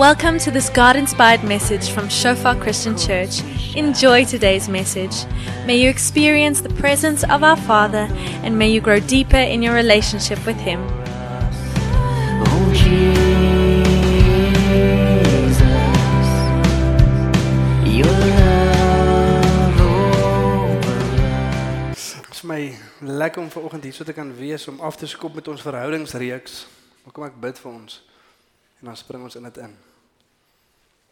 Welcome to this God inspired message from Shofar Christian Church. Enjoy today's message. May you experience the presence of our Father and may you grow deeper in your relationship with Him. Oh Jesus, your love overruns. Dit is my lekker om vanoggend hier so te kan wees om af te skop met ons verhoudingsreeks. Maar kom ek bid vir ons en dan spring ons in dit in.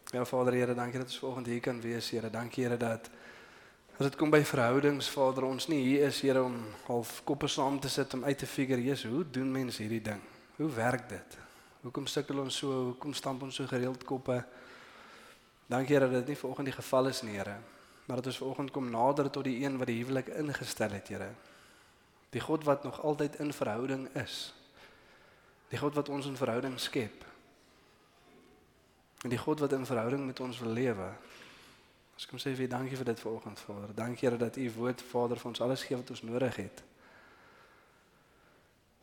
Ja Vader Here, dankie dat ons vanoggend hier kan wees, Here. Dankie Here dat as dit kom by verhoudings, Vader, ons nie hier is Here om half koppe saam te sit om uit te figure, Jesus, hoe doen mense hierdie ding? Hoe werk dit? Hoekom sukkel ons so? Hoekom stamp ons so gereeld koppe? Dankie Here dat dit nie vanoggend die geval is nie, Here. Maar dat ons vanoggend kom nader tot die een wat die huwelik ingestel het, Here. Die God wat nog altyd in verhouding is. Die God wat ons in verhouding skep. En die God wat in verhouding met ons wil lewe. Ons kom sê vir U dankie vir dit vanoggend, Vader. Dankie Here dat U woord, Vader, vir ons alles gee wat ons nodig het.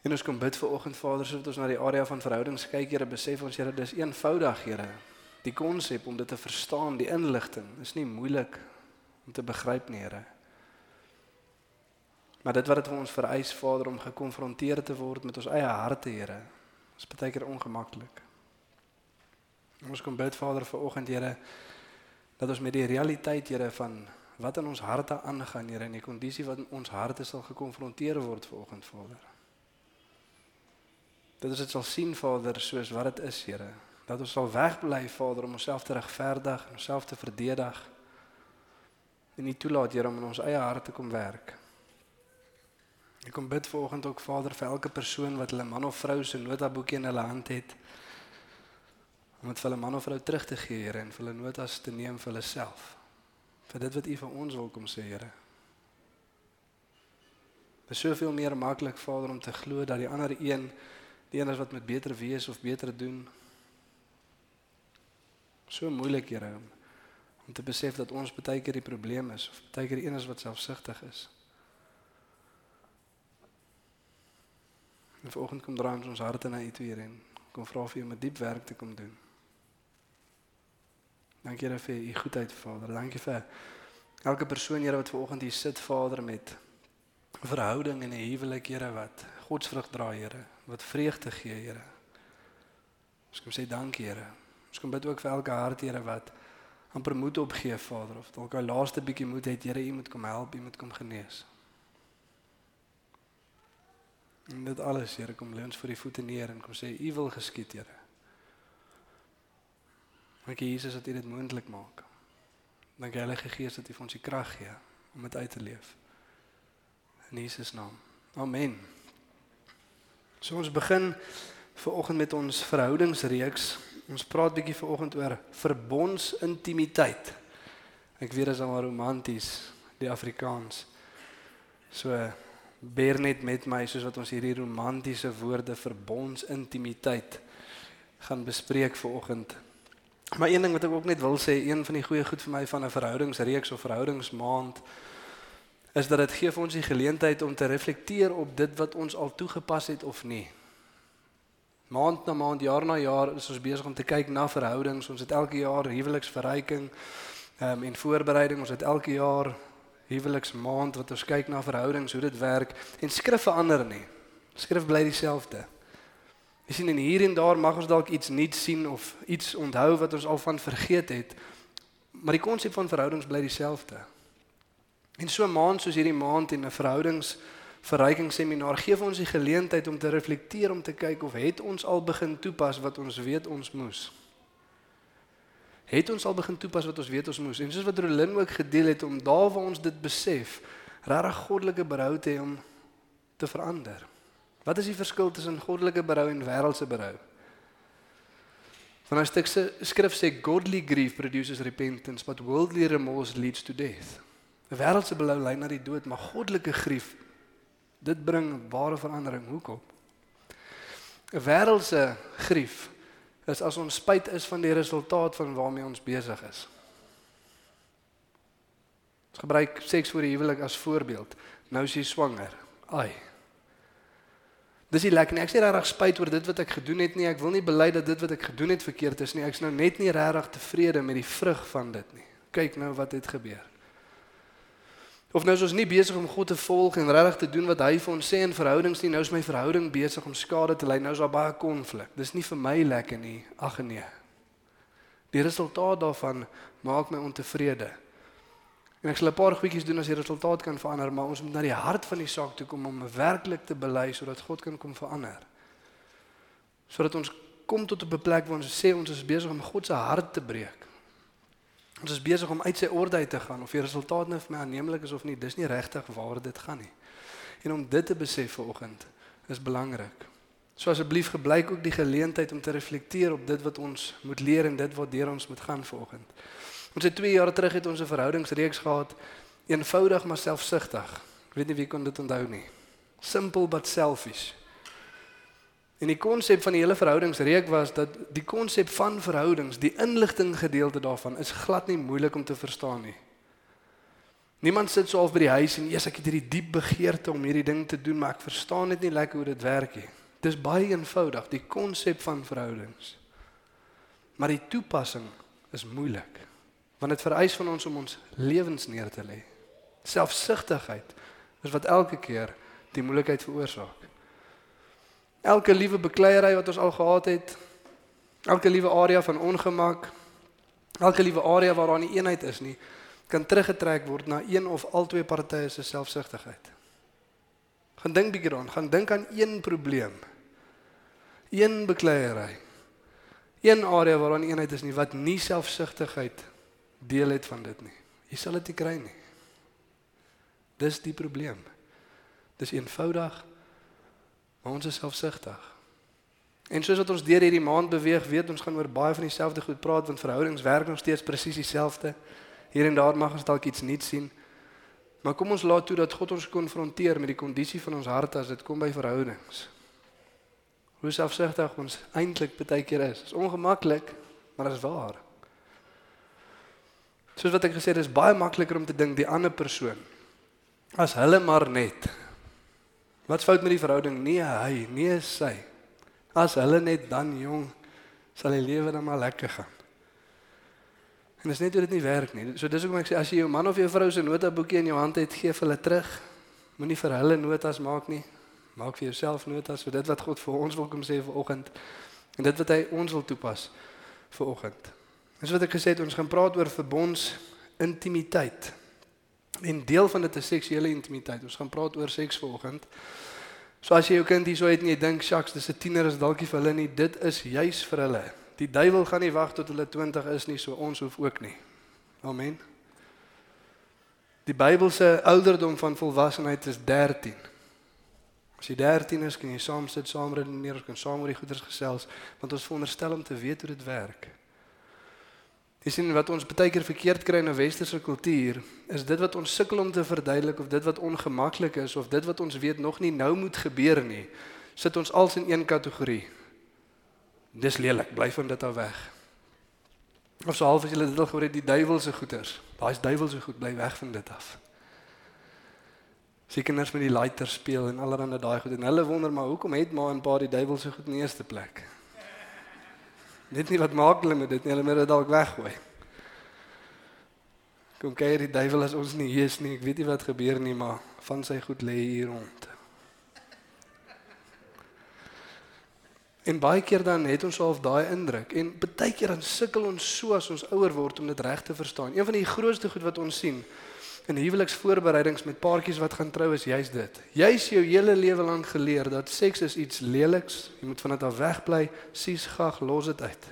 En ons kom bid vanoggend, Vader, sodat ons na die area van verhoudings kyk, Here, besef ons Here, dis eenvoudig, Here. Die konsep om dit te verstaan, die inligting, is nie moeilik om te begryp nie, Here. Maar dit wat dit vir ons vereis, Vader, om gekonfronteer te word met ons eie harte, Here, is baie keer ongemaklik. Ons kom bid Vader vir oggend Here dat ons met die realiteit Here van wat in ons harte aangaan Here en die kondisie wat in ons harte sal gekonfronteer word vir oggend Vader. Dat ons dit sal sien Vader soos wat dit is Here. Dat ons sal wegbly Vader om onsself te regverdig en onsself te verdedig. En nie toelaat Here om in ons eie hart te kom werk. Ek kom bid vir oggend ook Vader vir elke persoon wat hulle man of vrou se notaboekie in hulle hand het om dit vir hulle man of vrou terug te gee, Here, en vir hulle notas te neem vir hulle self. Vir dit wat U vir ons wil kom sê, Here. Dit is soveel meer maklik, Vader, om te glo dat die ander een die een is wat met beter wees of beter doen. So moeilik, Here, om, om te besef dat ons baie keer die probleem is of baie keer die een is wat selfsugtig is. En vanoggend kom draai ons ons harte na U toe, Here, en kom vra vir U om 'n diep werk te kom doen. Dankie Here vir u goedheid Vader. Dankie vir elke persoon Here wat ver oggend hier sit Vader met verhouding en 'n huwelik Here wat godsvrug dra Here, wat vreugde gee Here. Ons kom sê dankie Here. Ons kom bid ook vir elke hart Here wat amper moed opgee Vader of dalk hy laaste bietjie moed het Here, u moet kom help, u moet kom genees. En dit alles Here kom lê ons vir u voete neer en kom sê u wil geskied Here. Dankie Jesus dat U dit moontlik maak. Dankie Heilige Gees dat U vir ons die krag gee om dit uit te leef. In Jesus naam. Amen. So ons begin ver oggend met ons verhoudingsreeks. Ons praat bietjie ver oggend oor verbondsintimiteit. Ek weet dit is almal romanties, die Afrikaans. So beer net met my soos wat ons hierdie romantiese woorde verbondsintimiteit gaan bespreek ver oggend. Maar een ding wat ek ook net wil sê, een van die goeie goed vir my van 'n verhoudingsreeks of verhoudingsmaand is dat dit gee vir ons die geleentheid om te reflekteer op dit wat ons al toegepas het of nie. Maand na maand, jaar na jaar is ons besig om te kyk na verhoudings. Ons het elke jaar huweliksverryking ehm um, en voorbereiding. Ons het elke jaar huweliksmaand wat ons kyk na verhoudings, hoe dit werk en skrif verander nie. Skrif bly dieselfde. Jy sien en hier en daar mag ons dalk iets nuuts sien of iets onthou wat ons al van vergeet het. Maar die konsep van verhoudings bly dieselfde. En so 'n maand soos hierdie maand en 'n verhoudings verrykingsseminar gee vir ons die geleentheid om te reflekteer om te kyk of het ons al begin toepas wat ons weet ons moes. Het ons al begin toepas wat ons weet ons moes. En soos wat Rolin ook gedeel het om daar waar ons dit besef, regtig goddelike berou te hê om te verander. Wat is die verskil tussen goddelike berou en wêreldse berou? Van 'n stuk se skrif sê godly grief produces repentance but worldly remorse leads to death. 'n Wêreldse berou lei na die dood, maar goddelike grief dit bring ware verandering. Hoekom? 'n Wêreldse grief is as ons spyt is van die resultaat van waarmee ons besig is. Ons gebruik seks voor die huwelik as voorbeeld. Nou is jy swanger. Ai, Dis nie lekker nie. Ek sê regtig spyt oor dit wat ek gedoen het nie. Ek wil nie bely dat dit wat ek gedoen het verkeerd is nie. Ek's nou net nie regtig tevrede met die vrug van dit nie. Kyk nou wat het gebeur. Of nou is ons nie besig om God te volg en regtig te doen wat hy vir ons sê in verhoudings nie. Nou is my verhouding besig om skade te ly. Nou is daar baie konflik. Dis nie vir my lekker nie. Ag nee. Die resultaat daarvan maak my ontevrede. En ek sal 'n paar goedjies doen as die resultaat kan verander, maar ons moet na die hart van die saak toe kom om werklik te bely sodat God kan kom verander. Sodat ons kom tot 'n plek waar ons sê ons is besig om God se hart te breek. Ons is besig om uit sy orde uit te gaan of die resultaat nou vir my aanneemlik is of nie, dis nie regtig waar dit gaan nie. En om dit te besef vanoggend is belangrik. So asseblief gebruik ook die geleentheid om te reflekteer op dit wat ons moet leer en dit wat deur ons moet gaan vanoggend. Ons het 2 jaar terug het ons 'n verhoudingsreeks gehad, eenvoudig maar selfsugtig. Ek weet nie wie kon dit onthou nie. Simple but selfish. En die konsep van die hele verhoudingsreek was dat die konsep van verhoudings, die inligting gedeelte daarvan is glad nie moeilik om te verstaan nie. Niemand sit so half by die huis en eers ek het hierdie diep begeerte om hierdie ding te doen, maar ek verstaan net nie lekker hoe dit werk nie. Dis baie eenvoudig, die konsep van verhoudings. Maar die toepassing is moeilik. Want dit vereis van ons om ons lewens neer te lê. Selfsugtigheid is wat elke keer die moeilikheid veroorsaak. Elke liewe bekleierery wat ons al gehad het, elke liewe area van ongemak, elke liewe area waar daar nie eenheid is nie, kan teruggetrek word na een of albei partye se selfsugtigheid. Gaan dink bietjie daaraan, gaan dink aan een probleem. Een bekleierery. Een area waar daar nie eenheid is nie wat nie selfsugtigheid deel het van dit nie. Jy sal dit nie kry nie. Dis die probleem. Dis eenvoudig maar ons is selfsugtig. En soos wat ons deur hierdie maand beweeg, weet ons gaan oor baie van dieselfde goed praat want verhoudings werk nog steeds presies dieselfde. Hier en daar mag ons dalk iets nuuts sien. Maar kom ons laat toe dat God ons konfronteer met die kondisie van ons harte as dit kom by verhoudings. Hoe selfsugtig ons eintlik baie keer is. Dit is ongemaklik, maar dit is waar. Soos wat ek gesê het, is baie makliker om te dink die ander persoon as hulle maar net Wat's fout met die verhouding? Nee, hy, nee sy. As hulle net dan jong sal die lewe dan maar lekker gaan. En dis net hoe dit nie werk nie. So dis hoekom ek sê as jy jou man of jou vrou se notaboekie in jou hand het, gee hulle terug. Moenie vir hulle notas maak nie. Maak vir jouself notas vir dit wat God vir ons wil kom sê vanoggend en dit wat hy ons wil toepas vanoggend. Dis wat ek gesê het, ons gaan praat oor verbonds intimiteit. En deel van dit is seksuele intimiteit. Ons gaan praat oor seks vanoggend. So as jy jou kind hierso het en jy dink, "Shucks, dis 'n tiener is dalk nie vir hulle nie." Dit is juis vir hulle. Die duiwel gaan nie wag tot hulle 20 is nie, so ons hoef ook nie. Amen. Die Bybel se ouderdom van volwassenheid is 13. As jy 13 is, kan jy saam sit, saam redeneer, kan saam oor die goeders gesels, want ons veronderstel om te weet hoe dit werk. Jy sien wat ons baie keer verkeerd kry in 'n westerse kultuur, is dit wat ons sukkel om te verduidelik of dit wat ongemaklik is of dit wat ons weet nog nie nou moet gebeur nie, sit ons als in een kategorie. Dis lelik, bly van dit af weg. Of so half as jy dit al gehoor het, die duiwelse goeters. Daai's duiwelse goed, bly weg van dit af. Seker kinders met die lighter speel en allerlei daai goed en hulle wonder maar hoekom het maar 'n paar die duiwelse goed in die eerste plek? Net nie wat maak hulle met dit nie, hulle moet dit dalk weggooi. Kom kyk die duiwel as ons nie hier is nie. Ek weet nie wat gebeur nie, maar van sy goed lê hier rond. En baie keer dan het ons half daai indruk en baie keer dan sukkel ons so as ons ouer word om dit reg te verstaan. Een van die grootste goed wat ons sien in huweliksvoorbereidings met paartjies wat gaan trou is juist dit. Jy's jou hele lewe lank geleer dat seks is iets leliks, jy moet van dit af wegbly, sies gag, los dit uit.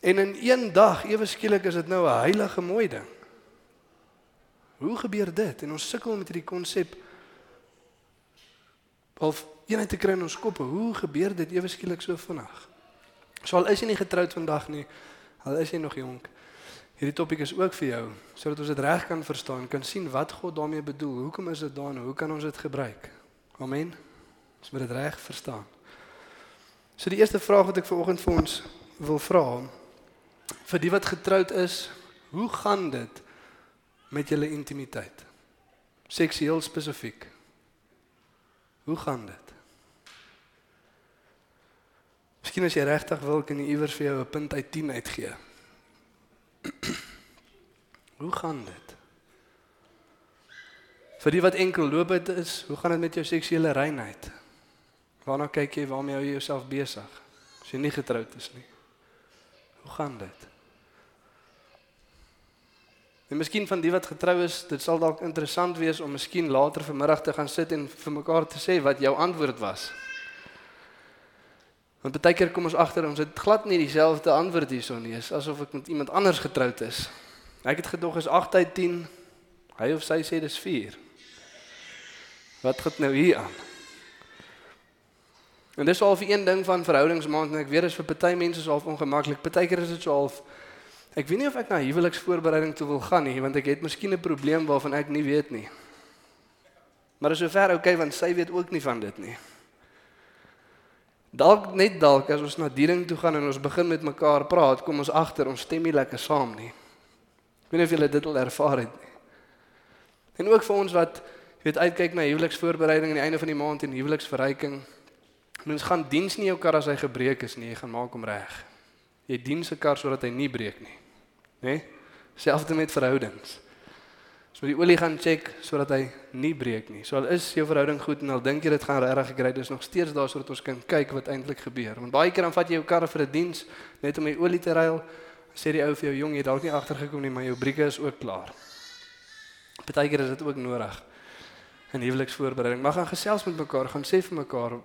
En in een dag, ewe skielik is dit nou 'n heilige mooi ding. Hoe gebeur dit? En ons sukkel met hierdie konsep of eenheid te kry in ons koppe. Hoe gebeur dit ewe skielik so vinnig? So al is jy nie getroud vandag nie, al is jy nog jonk, Hierdie topik is ook vir jou sodat ons dit reg kan verstaan, kan sien wat God daarmee bedoel. Hoekom is dit daar en hoe kan ons dit gebruik? Amen. Ons moet dit reg verstaan. So die eerste vraag wat ek vanoggend vir ons wil vra vir die wat getroud is, hoe gaan dit met julle intimiteit? Seksueel spesifiek. Hoe gaan dit? Miskien as jy regtig wil kan jy iewers vir jou 'n punt uit 10 uitgee. Hoe gaan dit? Vir die wat enkel loopend is, hoe gaan dit met jou seksuele reinheid? Waarna kyk jy? Waarmee hou jy jouself besig? As jy nie getroud is nie. Hoe gaan dit? En miskien van die wat getrou is, dit sal dalk interessant wees om miskien later vanmiddag te gaan sit en vir mekaar te sê wat jou antwoord was. Want baie keer kom ons agter ons het glad nie dieselfde antwoord hierson nie, asof ek met iemand anders getroud is. Ek het gedog is 8 uit 10. Hy of sy sê dis 4. Wat gaan nou hier aan? En dis al vir een ding van verhoudingsmaand en ek weet dit is vir party mense so half ongemaklik. Partykeer is dit so half Ek weet nie of ek na huweliksvoorbereiding toe wil gaan nie, want ek het miskien 'n probleem waarvan ek nie weet nie. Maar is sover oukei okay, want sy weet ook nie van dit nie. Dalk net dalk as ons na die ding toe gaan en ons begin met mekaar praat, kom ons agter ons stem nie lekker saam nie. Ek weet nie of julle dit al ervaar het nie. En ook vir ons wat weet uitkyk na huweliksvoorbereiding aan die einde van die maand en huweliksverryking. Mens gaan diens nie jou kar as hy gebreek is nie, jy gaan maak hom reg. Jy dien se kar sodat hy nie breek nie nê? Nee? Selfs met verhoudings. So die olie gaan check sodat hy nie breek nie. So al is jou verhouding goed en al dink jy dit gaan regtig kry, dis nog steeds daar sodat ons kan kyk wat eintlik gebeur. Want baie keer dan vat jy jou kar vir 'n diens net om die olie te ruil. Sê die ou vir jou jong, jy dalk nie agtergekom nie, maar jou brieke is ook klaar. Partykeer is dit ook nodig. In huweliksvoorbereiding, mag gaan gesels met mekaar, gaan sê vir mekaar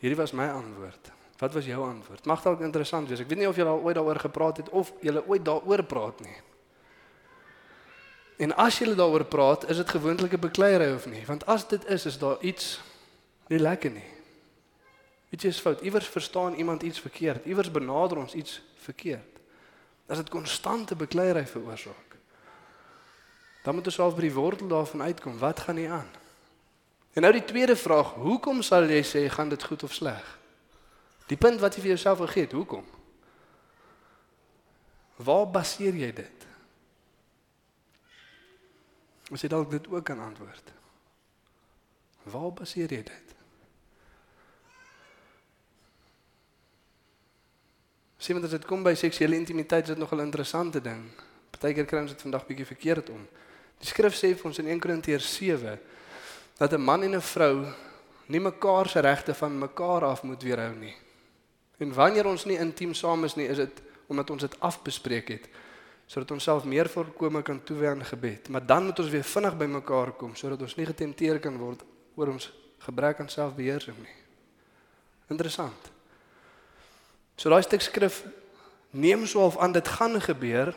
hierdie was my antwoord. Wat was jou antwoord? Mag dalk interessant wees. Ek weet nie of julle al ooit daaroor gepraat het of julle ooit daaroor praat nie. En as julle daaroor praat, is dit gewoonlik 'n bekleierery of nie? Want as dit is, is daar iets nie lekker nie. Iets is fout. Iewers verstaan iemand iets verkeerd. Iewers benader ons iets verkeerd. As dit konstante bekleierery veroorsaak. Dan moet ons self by die wortel daarvan uitkom. Wat gaan nie aan? En nou die tweede vraag, hoekom sal jy sê gaan dit goed of sleg? Die punt wat jy vir jouself wil gee, hoekom? Waar baseer jy dit? Ons het dalk dit ook kan antwoord. Waar baseer jy dit? Sien as dit kom by seksuele intimiteit, is dit nogal 'n interessante ding. Partykeer kry ons dit vandag bietjie verkeerd om. Die skrif sê vir ons in 1 Korintiërs 7 dat 'n man en 'n vrou nie mekaar se regte van mekaar af moet weerhou nie. En wanneer ons nie intiem saam is nie, is dit omdat ons dit afbespreek het sodat ons self meer voorkome kan toewy aan gebed. Maar dan moet ons weer vinnig by mekaar kom sodat ons nie getemteer kan word oor ons gebrek aan selfbeheersing nie. Interessant. So daai stuk skrif neem so of aan dit gaan gebeur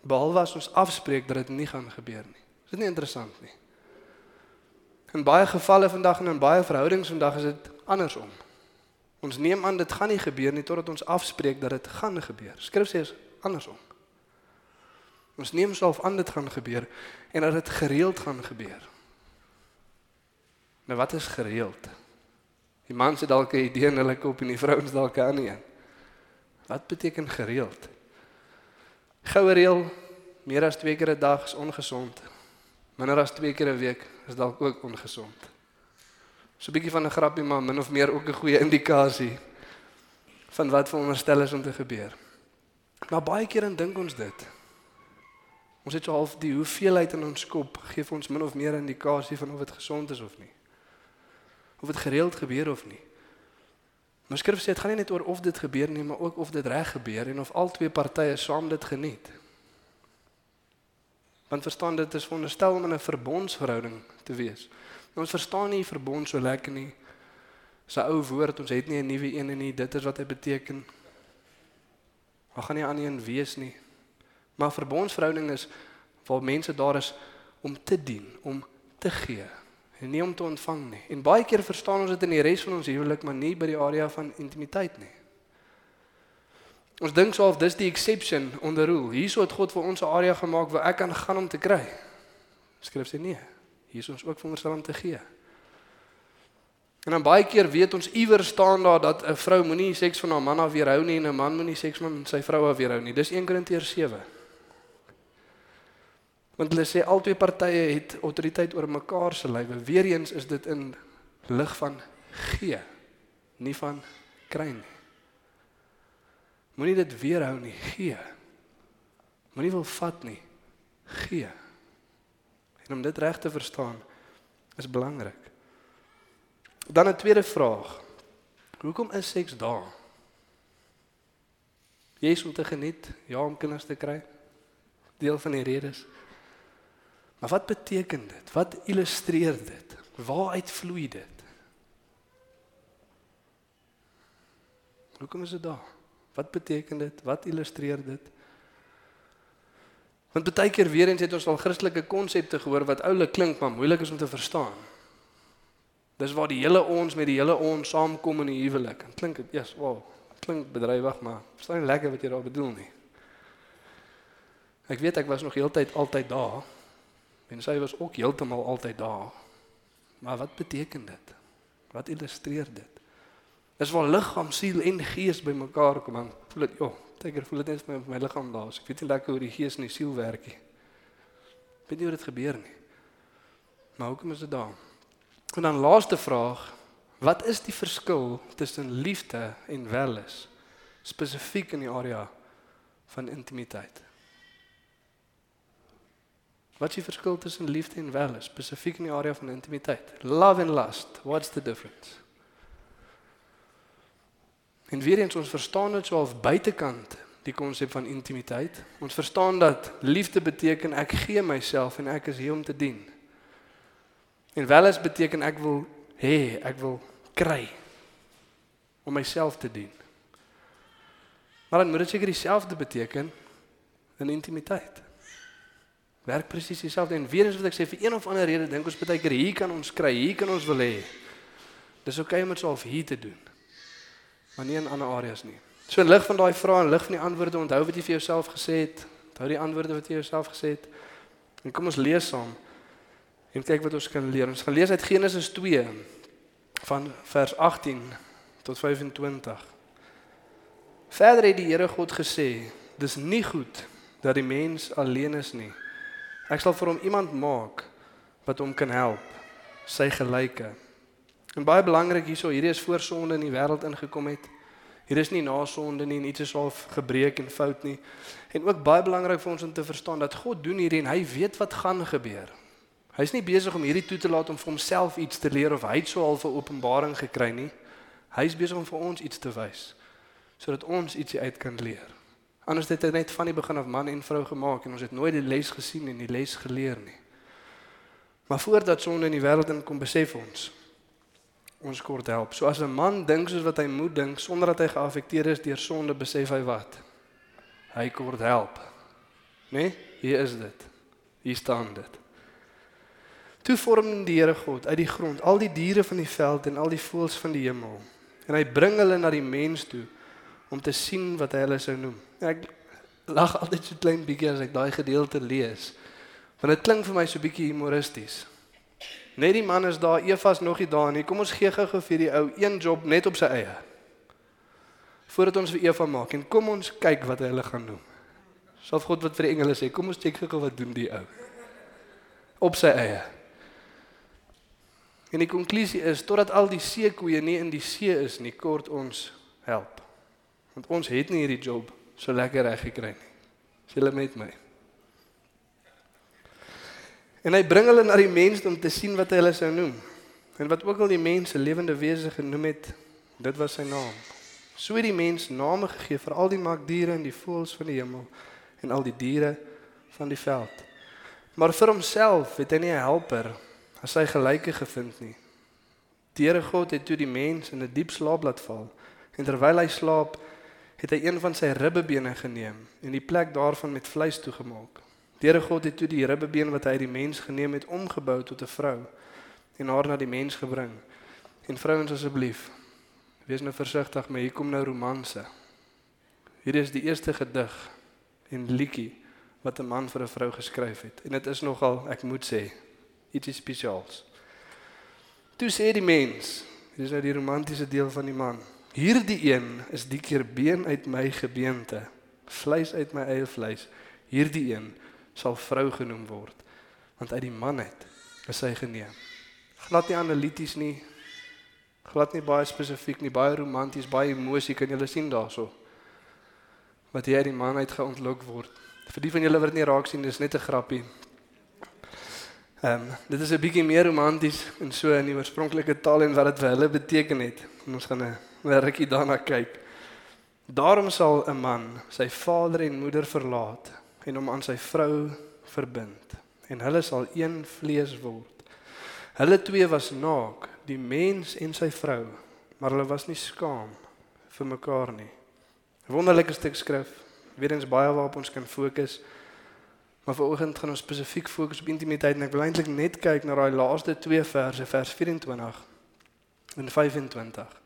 behalwe as ons afspreek dat dit nie gaan gebeur nie. Is dit nie interessant nie? In baie gevalle vandag en in baie verhoudings vandag is dit andersom. Ons neem aan dit gaan nie gebeur nie totdat ons afspreek dat dit gaan gebeur. Skrif sê is andersom. Ons neem self aan dit gaan gebeur en dat dit gereeld gaan gebeur. Nou wat is gereeld? Die man sê dalk 'n idee in hulle kop en die vrouens dalk aan nie. Wat beteken gereeld? Goue reël meer as 2 keer 'n dag is ongesond. Minder as 2 keer 'n week is dalk ook ongesond. So 'n bietjie van 'n grappie maar min of meer ook 'n goeie indikasie van wat veronderstel is om te gebeur. Maar baie keer dan dink ons dit. Ons het so half die hoeveelheid in ons kop gee vir ons min of meer indikasie van of dit gesond is of nie. Of dit gereeld gebeur of nie. Maar skrif sê dit gaan nie net oor of dit gebeur nie, maar ook of dit reg gebeur en of al twee partye saam dit geniet. Want verstaan dit is veronderstel om in 'n verbondsverhouding te wees. Ons verstaan nie verbond so lekker nie. Sy ou woord, ons het nie 'n nuwe een nie. Dit is wat hy beteken. Ons gaan nie aan een wees nie. Maar verbondsverhouding is waar mense daar is om te dien, om te gee en nie om te ontvang nie. En baie keer verstaan ons dit in die res van ons huwelik, maar nie by die area van intimiteit nie. Ons dink soof dis die exception onder rule. Hierso het God vir ons 'n area gemaak waar ek kan gaan om te kry. Skryf sê nee. Hier is ons ook veronderstel om te gee. En dan baie keer weet ons iewers staan daar dat 'n vrou moenie seks van haar man af weerhou nie en 'n man moenie seks met sy vrou af weerhou nie. Dis 1 Korintiërs 7. Want hulle sê albei partye het autoriteit oor mekaar se lywe. Weereens is dit in lig van gee, nie van kry nie. Moenie dit weerhou nie, gee. Moenie wil vat nie, gee. En om dit reg te verstaan is belangrik. Dan 'n tweede vraag. Hoekom is seks daar? Jy is om te geniet, ja om kinders te kry. Deel van die redes. Maar wat beteken dit? Wat illustreer dit? Waaruit vloei dit? Hoekom is dit daar? Wat beteken dit? Wat illustreer dit? Want baie keer weer eens het ons al Christelike konsepte gehoor wat oulik klink maar moeilik is om te verstaan. Dis waar die hele ons met die hele ons saamkom in die huwelik. En klink dit, yes, wow, klink bedrywig, maar verstaan nie lekker wat jy daar bedoel nie. Ek weet ek was nog heeltyd altyd daar. En sy was ook heeltemal altyd daar. Maar wat beteken dit? Wat illustreer dit? Dis waar liggaam, siel en gees bymekaar kom en voel dit, ja, Teker voel dit net my my liggaam daar. Ek weet nie lekker hoe die gees en die siel werk nie. Ek weet nie hoe dit gebeur nie. Maar hoekom is dit daar? En dan laaste vraag, wat is die verskil tussen liefde en welis spesifiek in die area van intimiteit? Wat is die verskil tussen liefde en welis spesifiek in die area van intimiteit? Love and lust, what's the difference? En weer eens ons verstaan dit so half buitekant die konsep van intimiteit. Ons verstaan dat liefde beteken ek gee myself en ek is hier om te dien. En welis beteken ek wil hê, ek wil kry om myself te dien. Maar dan moet dit seker dieselfde beteken in intimiteit. Werk presies dieselfde en weer eens wat ek sê vir een of ander rede dink ons baie keer hier kan ons kry, hier kan ons wil hê. Dis oukei okay om dit so half hier te doen maar nie in ander areas nie. So in lig van daai vrae en lig van die antwoorde, onthou wat jy vir jouself gesê het. Onthou die antwoorde wat jy jouself gesê het. En kom ons lees saam. En kyk wat ons kan leer. Ons gaan lees uit Genesis 2 van vers 18 tot 25. Verder het die Here God gesê: "Dis nie goed dat die mens alleen is nie. Ek sal vir hom iemand maak wat hom kan help, sy gelyke." En baie belangrik hierso, hierdie is voor sonde in die wêreld ingekom het. Hier is nie na sonde nie, iets is half gebreek en fout nie. En ook baie belangrik vir ons om te verstaan dat God doen hierdie en hy weet wat gaan gebeur. Hy's nie besig om hierdie toe te laat om vir homself iets te leer of hy het so half 'n openbaring gekry nie. Hy's besig om vir ons iets te wys sodat ons ietsie uit kan leer. Anders het hy net van die begin af man en vrou gemaak en ons het nooit die les gesien en die les geleer nie. Maar voordat sonde in die wêreld inkom, besef ons ons kort help. So as 'n man dink soos wat hy moet dink sonder dat hy geaffekteer is deur sonde, besef hy wat? Hy kort help. Né? Nee? Hier is dit. Hier staan dit. Toe vorm die Here God uit die grond al die diere van die veld en al die voëls van die hemel. En hy bring hulle na die mens toe om te sien wat hy hulle sou noem. Ek lag altyd so klein bietjie as ek daai gedeelte lees. Want dit klink vir my so bietjie humoristies. Net die man is daar, Eva is nog nie daar nie. Kom ons gee gou vir die ou een job net op sy eie. Voordat ons vir Eva maak en kom ons kyk wat hy hulle gaan doen. Sal God wat vir die engele sê, kom ons kyk gou wat doen die ou. Op sy eie. En die konklusie is totdat al die seekoeie nie in die see is nie, kort ons help. Want ons het nie hierdie job so lekker reg gekry nie. Sê hulle met my. En hy bring hulle na die mense om te sien wat hy hulle sou noem. En wat ook al die mense lewende wese genoem het, dit was sy naam. So het die mens name gegee vir al die makdiere en die voëls van die hemel en al die diere van die veld. Maar vir homself het hy nie 'n helper as sy gelyke gevind nie. Die Here God het toe die mens in 'n diep slaap laat val en terwyl hy slaap, het hy een van sy ribbebene geneem en die plek daarvan met vleis toegemaak. Die Here God het toe die ribbebeen wat hy uit die mens geneem het omgebou tot 'n vrou en haar na die mens gebring. En vrouens asseblief, wees nou versigtig, maar hier kom nou romanse. Hierdie is die eerste gedig en liedjie wat 'n man vir 'n vrou geskryf het. En dit is nogal, ek moet sê, ietsie spesiaals. Toe sê die mens, hier is nou die romantiese deel van die man. Hierdie een is die keer been uit my gebeente, vleis uit my eie vleis. Hierdie een sal vrou genoem word want uit die man het is hy geneem glad nie analities nie glad nie baie spesifiek nie baie romanties baie emosie kan jy sien daarso wat hier uit die man uit geontlok word. Vir die van julle wat dit nie raak sien, dis net 'n grappie. Ehm um, dit is 'n bietjie meer romanties en so in die oorspronklike taal en wat dit vir hulle beteken het. En ons gaan 'n rukkie daarna kyk. Daarom sal 'n man sy vader en moeder verlaat en hom aan sy vrou verbind en hulle sal een vlees word. Hulle twee was naak, die mens en sy vrou, maar hulle was nie skaam vir mekaar nie. Wonderlike stuk skrif. Weer eens baie waarop ons kan fokus. Maar vanoggend gaan ons spesifiek fokus op intimiteit en ek wil eintlik net kyk na daai laaste twee verse, vers 24 en 25.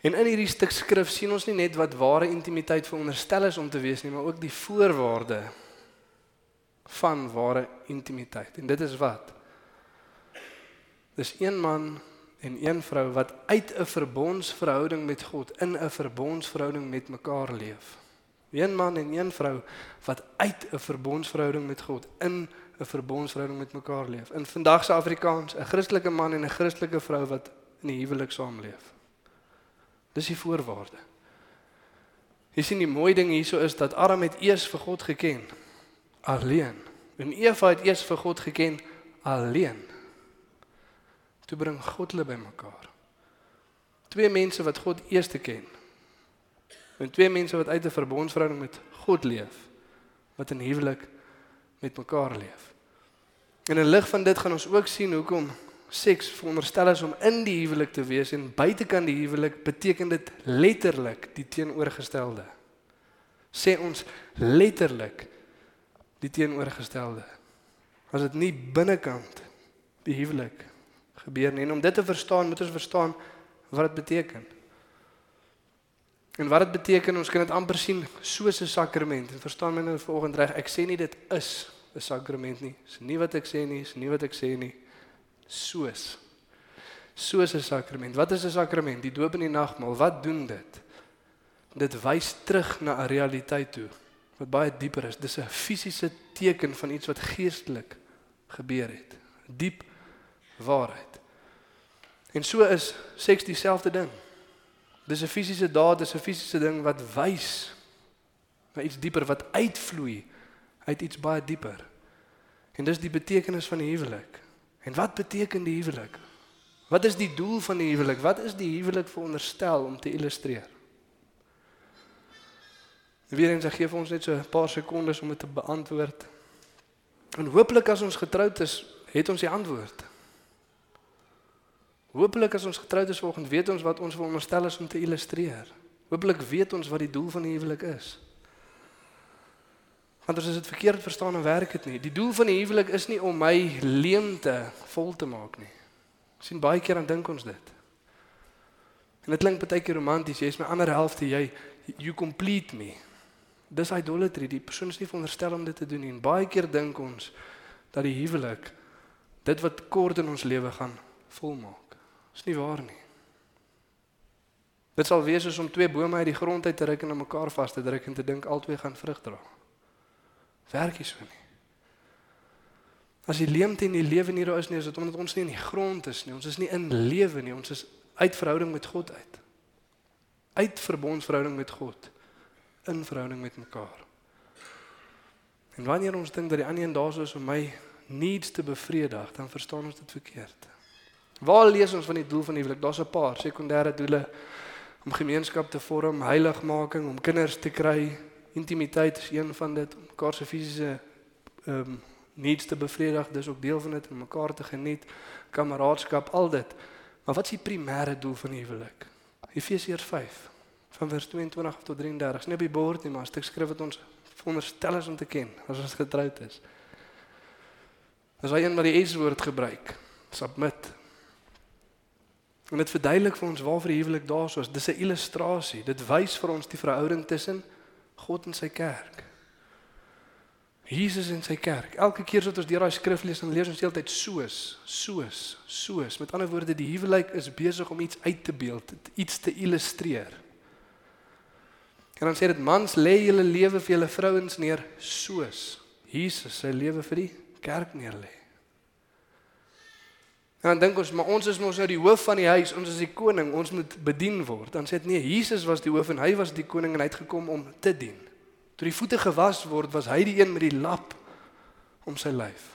En in hierdie stuk skrif sien ons nie net wat ware intimiteit veronderstel is om te wees nie, maar ook die voorwaarde van ware intimiteit. En dit is wat? Dis een man en een vrou wat uit 'n verbondsverhouding met God in 'n verbondsverhouding met mekaar leef. Een man en een vrou wat uit 'n verbondsverhouding met God in 'n verbondsverhouding met mekaar leef. In vandag se Afrikaans, 'n Christelike man en 'n Christelike vrou wat in 'n huwelik saamleef. Dis die voorwaarde. Jy sien die mooi ding hierso is dat Adam het eers vir God geken alleen. En Eva het eers vir God geken alleen. Toe bring God hulle bymekaar. Twee mense wat God eers te ken. En twee mense wat uit 'n verbondsverhouding met God leef, wat in huwelik met mekaar leef. En in lig van dit gaan ons ook sien hoekom seks veronderstel is om in die huwelik te wees en buitekant die huwelik beteken dit letterlik die teenoorgestelde. Sê ons letterlik die teenoorgestelde. As dit nie binnekant die huwelik gebeur nie en om dit te verstaan, moet ons verstaan wat dit beteken. En wat dit beteken, ons kan dit amper sien soos 'n sakrament. En verstaan my nou vanoggend reg, ek sê nie dit is 'n sakrament nie. Dis nie wat ek sê nie, dis nie wat ek sê nie. Soos soos 'n sakrament. Wat is 'n sakrament? Die doop en die nagmaal. Wat doen dit? Dit wys terug na 'n realiteit toe wat baie dieper is. Dis 'n fisiese teken van iets wat geestelik gebeur het. Diep waarheid. En so is seks dieselfde ding. Dis 'n fisiese daad, dis 'n fisiese ding wat wys na iets dieper wat uitvloei uit iets baie dieper. En dis die betekenis van die huwelik. En wat beteken die huwelik? Wat is die doel van die huwelik? Wat is die huwelik veronderstel om te illustreer? Weer eens gee vir ons net so 'n paar sekondes om dit te beantwoord. En hopelik as ons getroud is, het ons die antwoord. Hopelik as ons getroud is vanoggend, weet ons wat ons veronderstel is om te illustreer. Hopelik weet ons wat die doel van die huwelik is. Want as dit verkeerd verstaan en werk dit nie. Die doel van die huwelik is nie om my leemte vol te maak nie. sien baie keer dan dink ons dit. En dit klink baie keer romanties, jy is my ander helfte, jy you complete me. Dis idolatry. Die persoon is nie veronderstel om dit te doen nie. En baie keer dink ons dat die huwelik dit wat kort in ons lewe gaan volmaak. Dis nie waar nie. Dit sal wees soos om twee bome uit die grond uit te ruk en aan mekaar vas te druk en te dink albei gaan vrug dra. Werk nie so nie. As die leemte in die lewe nie daar is nie, is dit omdat ons nie in die grond is nie. Ons is nie in lewe nie. Ons is uit verhouding met God uit. Uit verbondsverhouding met God in verhouding met mekaar. En wanneer ons dink dat die ander een daar is om my needs te bevredig, dan verstaan ons dit verkeerd. Waar lees ons van die doel van die huwelik? Daar's 'n paar sekondêre doele om gemeenskap te vorm, heiligmaking, om kinders te kry, intimiteit is een van dit, om mekaar se fisiese ehm um, needs te bevredig, dis ook deel van dit om mekaar te geniet, kameraadskap, al dit. Maar wat is die primêre doel van die huwelik? Efesiërs 5 van vers 22 tot 33. Nie op die bord nie, maar 'n stuk skrif wat ons veronderstel is om te ken as ons getroud is. Dis waar een wat die S-woord gebruik. Submit. En dit verduidelik vir ons waarvoor die huwelik daar is. Dis 'n illustrasie. Dit wys vir ons die verhouding tussen God en sy kerk. Jesus en sy kerk. Elke keer as ons deur daai skrif lees, dan lees ons heeltyd soos, soos, soos. Met ander woorde, die huwelik is besig om iets uit te beeld, iets te illustreer. En dan sê dit mans lê julle lewe vir julle vrouens neer soos Jesus sy lewe vir die kerk neer lê. En dan dink ons, maar ons is mos nou die hoof van die huis, ons is die koning, ons moet bedien word. Dan sê dit nee, Jesus was die hoof en hy was die koning en hy het gekom om te dien. Toe die voete gewas word, was hy die een met die lap om sy lyf.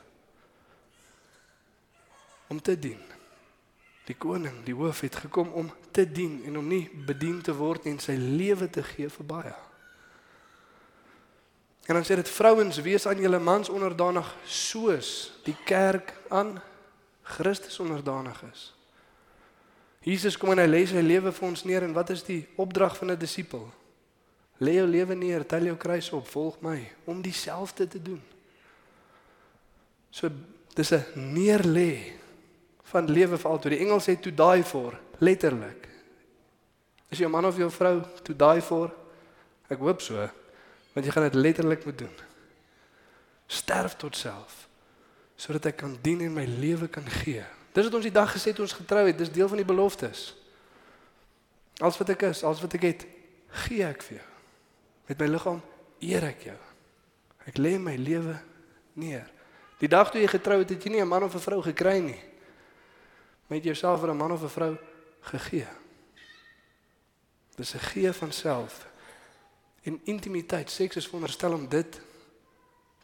Om te dien. Die koning, die hoof het gekom om te dien en om nie bedien te word nie en sy lewe te gee vir baie. En dan sê dit vrouens wees aan julle mans onderdanig soos die kerk aan Christus onderdanig is. Jesus kom en hy lê sy lewe vir ons neer en wat is die opdrag van 'n disipel? Lê jou lewe neer, tel jou kruis op, volg my om dieselfde te doen. So dis 'n neerlê van lewe vir altyd. Die Engels sê to die for, letterlik. Is jy 'n man of jou vrou to die for? Ek hoop so, want jy gaan dit letterlik moet doen. Sterf tot self sodat ek kan dien en my lewe kan gee. Dis wat ons die dag gesê het ons getrou het, dis deel van die beloftes. Alles wat ek is, alles wat ek het, gee ek vir jou. Met my liggaam eer ek jou. Ek lê my lewe neer. Die dag toe jy getrou het, het jy nie 'n man of 'n vrou gekry nie. Maar het jouself vir 'n man of 'n vrou gegee. Dis 'n gee van self. En intimiteit, seks is veronderstel om dit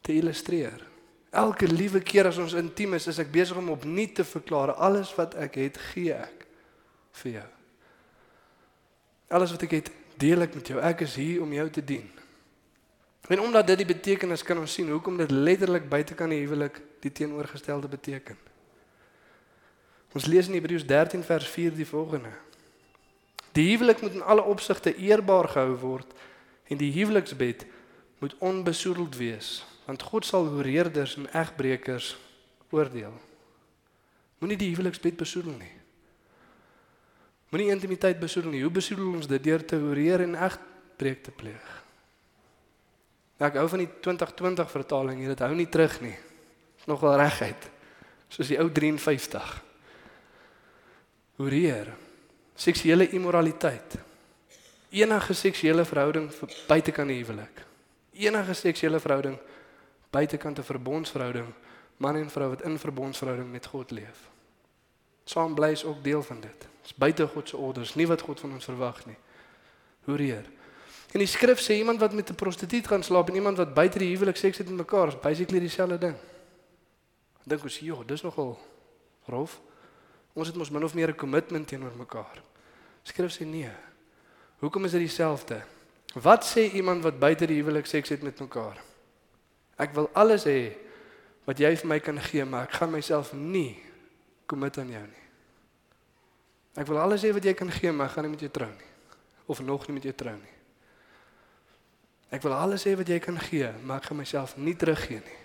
te illustreer. Elke liewe keer as ons intiem is, is ek besig om opnuut te verklaar alles wat ek het, gee ek vir jou. Alles wat ek het, deel ek met jou. Ek is hier om jou te dien. En omdat dit die betekenis kan ons sien hoekom dit letterlik buitekant die huwelik die teenoorgestelde beteken. Ons lees in Hebreërs 13 vers 4 die volgende. Die huwelik moet in alle opsigte eerbaar gehou word en die huweliksbed moet onbesoedeld wees want God sal hoereerders en egbreekers oordeel. Moenie die huweliksbed besoedel nie. Moenie intimiteit besoedel nie. Hoe besoedel ons dit deur te hoereer en egbreek te pleeg? Ek hou van die 2020 vertaling dit hou nie terug nie. Is nogal reguit. Soos die ou 53. Hoereer. Seksuele immoraliteit. Enige seksuele verhouding buite kan die huwelik. Enige seksuele verhouding buitekant 'n verbondsverhouding, man en vrou wat in verbondsverhouding met God leef. Saam bly is ook deel van dit. Dis buite God se orders, nie wat God van ons verwag nie. Hoereer. En die skrif sê iemand wat met 'n prostituut gaan slaap en iemand wat buite die huwelik seks het met mekaar, is basically dieselfde ding. Dink ons, joh, dis nogal rof. Ons het mos min of meer 'n kommitment teenoor mekaar. Skrif sê nee. Hoekom is dit dieselfde? Wat sê iemand wat buite die huwelik seks het met mekaar? Ek wil alles hê wat jy vir my kan gee, maar ek gaan myself nie commit aan jou nie. Ek wil alles hê wat jy kan gee, maar ek gaan nie met jou trou nie of nog nie met jou trou nie. Ek wil alles hê wat jy kan gee, maar ek gaan myself nie teruggee nie.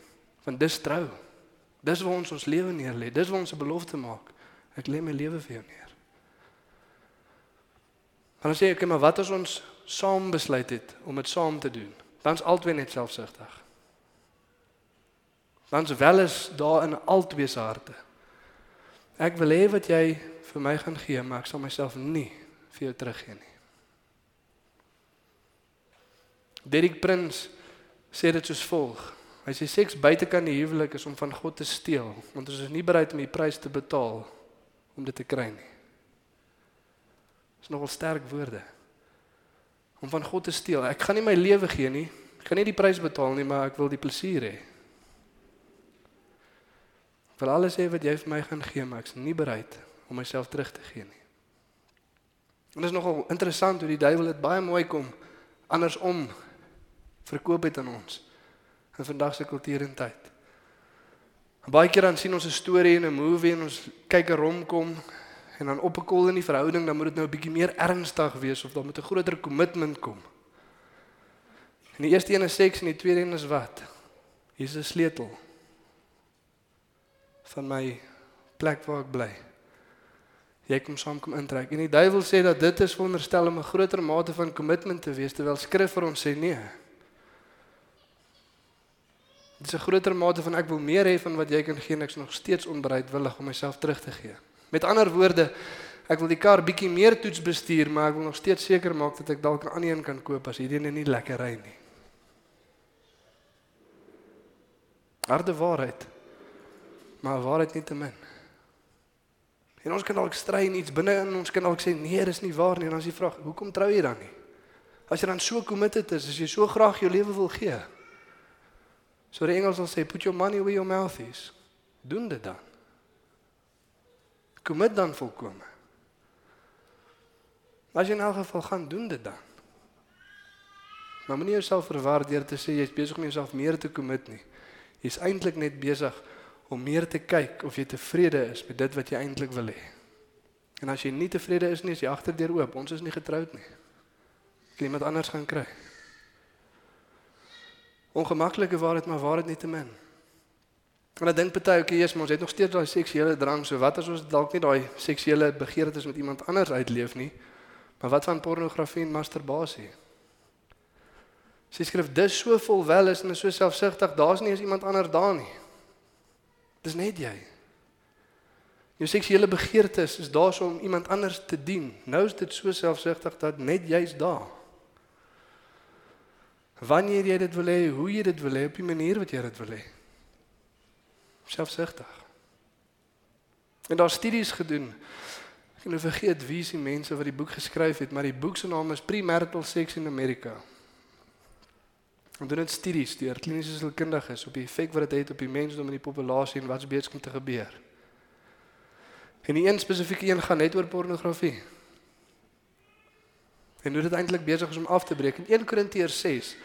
Want dis trou. Dis waar ons ons lewe neer lê. Dis waar ons 'n belofte maak. Ek lê my lewe vir jou neer. Dan sê ek, maar wat as ons saam besluit het om dit saam te doen? Dan's albei net selfsugtig dan's wel is daar in albei se harte. Ek wil hê wat jy vir my gaan gee, maar ek sal myself nie vir jou teruggee nie. Derek Prins sê dit soos volg. Hy sê seks buite kan die huwelik is om van God te steel, want ons is nie bereid om die prys te betaal om dit te kry nie. Dis nogal sterk woorde. Om van God te steel. Ek gaan nie my lewe gee nie. Ek gaan nie die prys betaal nie, maar ek wil die plesier hê. Ek wil alles hê wat jy vir my gaan gee, maar ek's nie bereid om myself terug te gee nie. En dit is nogal interessant hoe die duiwel dit baie mooi kom andersom verkoop het aan ons in vandag se kultuur en tyd. Baie keer dan sien ons 'n storie en 'n movie en ons kyk 'n romkom en dan op 'n kol in die verhouding dan moet dit nou 'n bietjie meer ernstig wees of dan moet 'n groter kommitment kom. En die eerste een is seks en die tweede een is wat? Is 'n sleutel van my plek waar ek bly. Jy kom saam kom intrek. En die duiwel sê dat dit is veronderstel om 'n groter mate van kommitment te wees terwyl skrif vir ons sê nee. Dit is 'n groter mate van ek wil meer hê van wat jy kan gee en ek's nog steeds onbereidwillig om myself terug te gee. Met ander woorde, ek wil die kar bietjie meer toets bestuur, maar ek wil nog steeds seker maak dat ek dalk 'n ander een kan koop as hierdie nie lekker ry nie. Harde waarheid maar waarheid nie te min. En ons kan dalk stry en iets binne in ons kan dalk sê nee, dis nie waar nie. En dan is die vraag, hoekom trou jy dan nie? As jy dan so committed is, as jy so graag jou lewe wil gee. So die Engels sal sê put your money where your mouth is. Doen dit dan. Commit dan volkome. As jy in elk geval gaan doen dit dan. Maar moenie jouself verwar deur te sê jy's besig om jouself meer te commit nie. Jy's eintlik net besig om meer te kyk of jy tevrede is met dit wat jy eintlik wil hê. En as jy nie tevrede is nie, is jy agterdeur oop. Ons is nie getroud nie. Kan iemand anders gaan kry. Ongemaklike waarheid, maar waarheid nie te min. En ek dink party okay, Jesus, maar ons het nog steeds daai seksuele drang. So wat as ons dalk nie daai seksuele begeertes met iemand anders uitleef nie? Maar wat van pornografie en masturbasie? Sy skryf dis so volwel is en is so selfsugtig, daar's nie eens iemand anders daar nie. Dis net jy. Jou seksuele begeertes is daar so om iemand anders te dien. Nou is dit so selfsugtig dat net jy's daar. Wanneer jy dit wil hê, hoe jy dit wil hê, op die manier wat jy dit wil hê. Selfsugtig. En daar studies gedoen. Ek kan nou vergeet wie se mense wat die boek geskryf het, maar die boek se naam is Premarital Sex in America. En doen dit studies deur kliniese sielkundiges op die effek wat dit het op die mensdom en die populasie en wat's besig om te gebeur. En die een spesifieke een gaan net oor pornografie. En hoe dit eintlik besig is om af te breek. In 1 Korintiërs 6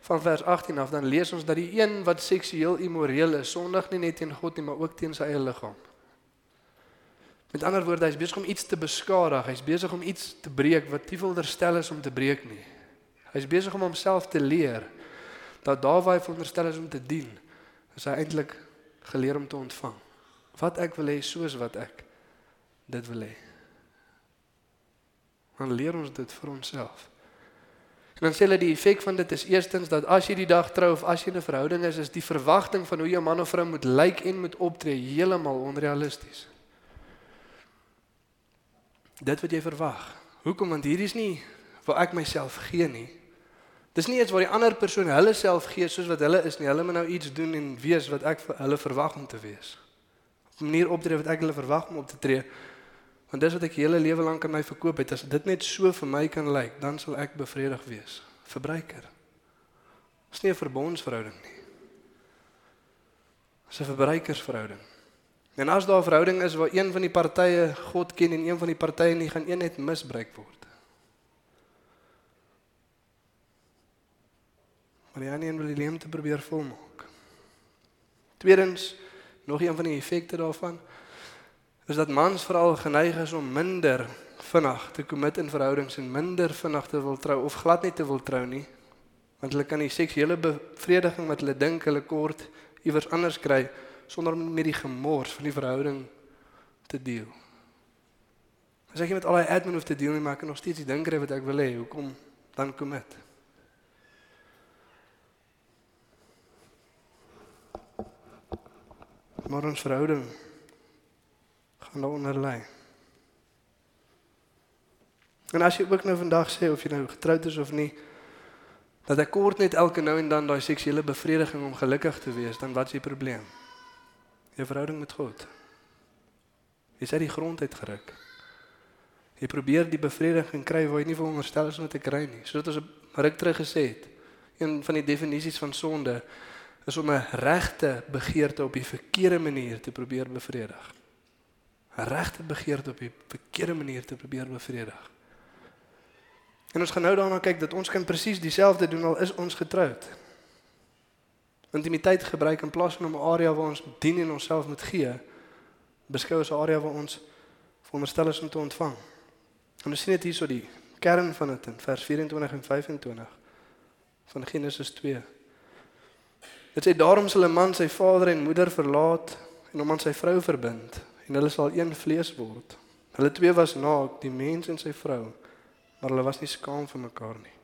van vers 18 af dan lees ons dat die een wat seksueel immoreel is, sondig nie net teen God nie, maar ook teen sy eie liggaam. Met ander woorde, hy's besig om iets te beskadig, hy's besig om iets te breek wat nie veronderstel is om te breek nie. Hy's besig om homself te leer dat daar waar hy veronderstel is om te dien, is hy eintlik geleer om te ontvang. Wat ek wil hê soos wat ek dit wil hê. Dan leer ons dit vir onsself. En dan sê hulle die effek van dit is eerstens dat as jy die dag trou of as jy 'n verhouding is, is die verwagting van hoe jou man of vrou moet lyk en moet optree heeltemal onrealisties. Dit wat jy verwag. Hoekom? Want hierdie is nie waar ek myself gee nie. Dis nie iets waar die ander persoon hulle self gee soos wat hulle is nie. Hulle moet nou iets doen en wees wat ek vir hulle verwag om te wees. Op 'n manier optree wat ek hulle verwag om op te tree. Want dis wat ek hele lewe lank aan my verkoop het. As dit net so vir my kan lyk, dan sal ek bevredig wees. Verbruiker. Dis nie 'n verbondsverhouding nie. Dis 'n verbruikersverhouding. En as daar 'n verhouding is waar een van die partye God ken en een van die partye nie, gaan een net misbruik word. Maar die ander wil die leemte probeer volmaak. Tweedens, nog een van die effekte daarvan is dat mans veral geneig is om minder vinnig te commit in verhoudings en minder vinnig te wil trou of glad nie te wil trou nie want hulle kan die seksuele bevrediging wat hulle dink hulle kort iewers anders kry sonder om met die gemors van die verhouding te deel. As ek met al die admin hoef te deel nie, maar ek kan nog steeds die ding kry wat ek wil hê, hoekom dan commit? Maar ons verhouding gaan daaronder lê. En as jy ook nou vandag sê of jy nou getroud is of nie, dat ek kort net elke nou en dan daai seksuele bevrediging om gelukkig te wees, dan wat is die probleem? Jou verhouding met God. Jy sê die grond het geruk. Jy probeer die bevrediging kry waar jy nie veronderstel is om te kry nie. Soos ons 'n ruk terug gesê het, een van die definisies van sonde is om 'n regte begeerte op die verkeerde manier te probeer bevredig. 'n regte begeerte op die verkeerde manier te probeer bevredig. En ons gaan nou daarna kyk dat ons kan presies dieselfde doen al is ons getroud. Intimiteit gebruik in plaas van 'n area waar ons dien en onsself moet gee, beskou as 'n area waar ons veronderstel is om te ontvang. En ons sien dit hierso die kern van dit in vers 24 en 25 van Genesis 2. Dit sê daarom sal 'n man sy vader en moeder verlaat en hom aan sy vrou verbind en hulle sal een vlees word. Hulle twee was naak, die mens en sy vrou, maar hulle was nie skaam vir mekaar nie.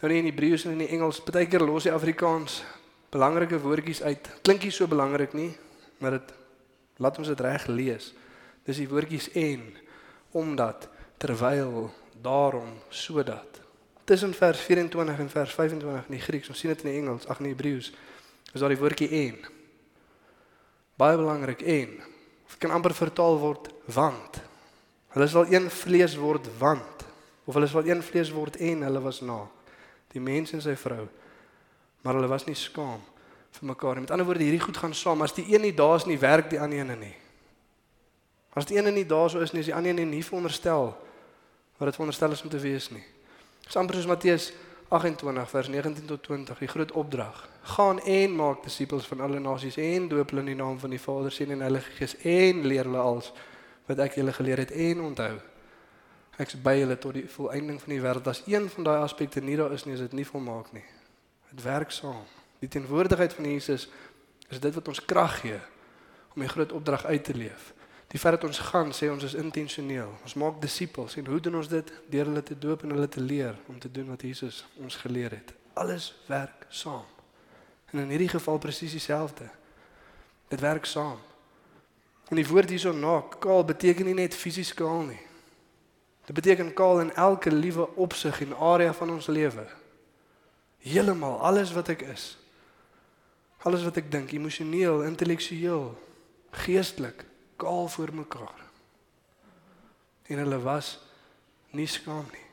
Nou in die Hebreëus en in die Engels, baie keer los die Afrikaans belangrike woordjies uit. Klink nie so belangrik nie, maar dit laat ons dit reg lees. Dis die woordjies en omdat terwyl daarom sodat tussen vers 24 en vers 25 in die Grieks, ons sien dit in die Engels, ag in die Hebreëus, is daar die woordjie en. Baie belangrik en Dit kan amper vertaal word want. Hulle sal een vlees word want of hulle sal een vlees word en hulle was na die mens en sy vrou. Maar hulle was nie skaam vir mekaar nie. Met ander woorde, hierdie goed gaan saam. As die een nie daar is nie, werk die ander een nie. As die een nie daar sou is nie, is die ander een nie veronderstel wat dit veronderstel is om te wees nie. Dis amper soos Matteus 28 vers 19 tot 20, die groot opdrag. Gaan en maak disippels van alle nasies en doop hulle in die naam van die Vader, Seun en Heilige Gees en leer hulle als wat ek julle geleer het en onthou. Ek's by julle tot die volëinding van die wêreld. As een van daai aspekte nie daar is nie, is dit nie volmaak nie. Dit werk saam. Die teenwoordigheid van Jesus is dit wat ons krag gee om die groot opdrag uit te leef. Die feit dat ons gaan sê ons is intentioneel. Ons maak disippels en hoe doen ons dit? Deur hulle te doop en hulle te leer om te doen wat Jesus ons geleer het. Alles werk saam. En in hierdie geval presies dieselfde. Dit werk saam. En die woord hierso na kaal beteken nie net fisies kaal nie. Dit beteken kaal in elke liewe opsig en area van ons lewe. Heeltemal alles wat ek is. Alles wat ek dink, emosioneel, intellektueel, geestelik kaal voor mekaar. En hulle was nie skaam nie.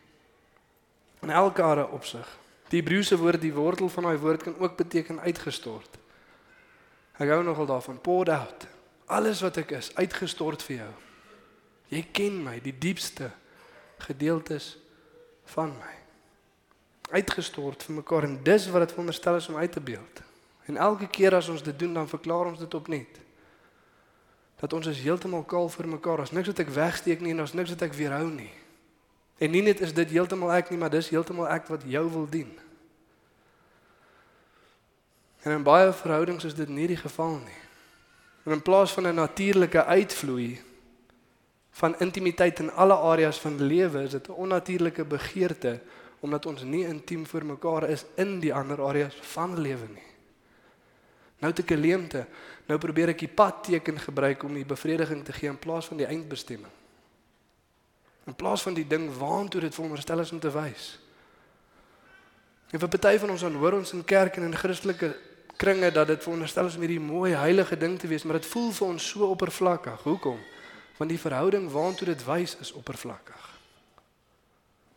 In elke are opsig. Die Hebreëse woord, die wortel van daai woord kan ook beteken uitgestort. Ek hou nogal daarvan poured out. Alles wat ek is, uitgestort vir jou. Jy ken my, die diepste gedeeltes van my. Uitgestort vir mekaar en dis wat dit veronderstel is om uit te beeld. En elke keer as ons dit doen, dan verklaar ons dit opnuut dat ons is heeltemal kaal vir mekaar. Ons niks wat ek wegsteek nie en ons niks wat ek weerhou nie. En nie net is dit heeltemal ek nie, maar dis heeltemal ek wat jou wil dien. En in baie verhoudings is dit nie die geval nie. En in plaas van 'n natuurlike uitvloei van intimiteit in alle areas van lewe, is dit 'n onnatuurlike begeerte omdat ons nie intiem vir mekaar is in die ander areas van lewe nie. Nou het ek 'n leemte. Nou probeer ek die padteken gebruik om die bevrediging te gee in plaas van die eindbestemming. In plaas van die ding waantoe dit veronderstel is om te wys. En vir party van ons dan hoor ons in kerk en in Christelike kringe dat dit veronderstel is om hierdie mooi heilige ding te wees, maar dit voel vir ons so oppervlakkig. Hoekom? Want die verhouding waantoe dit wys is oppervlakkig.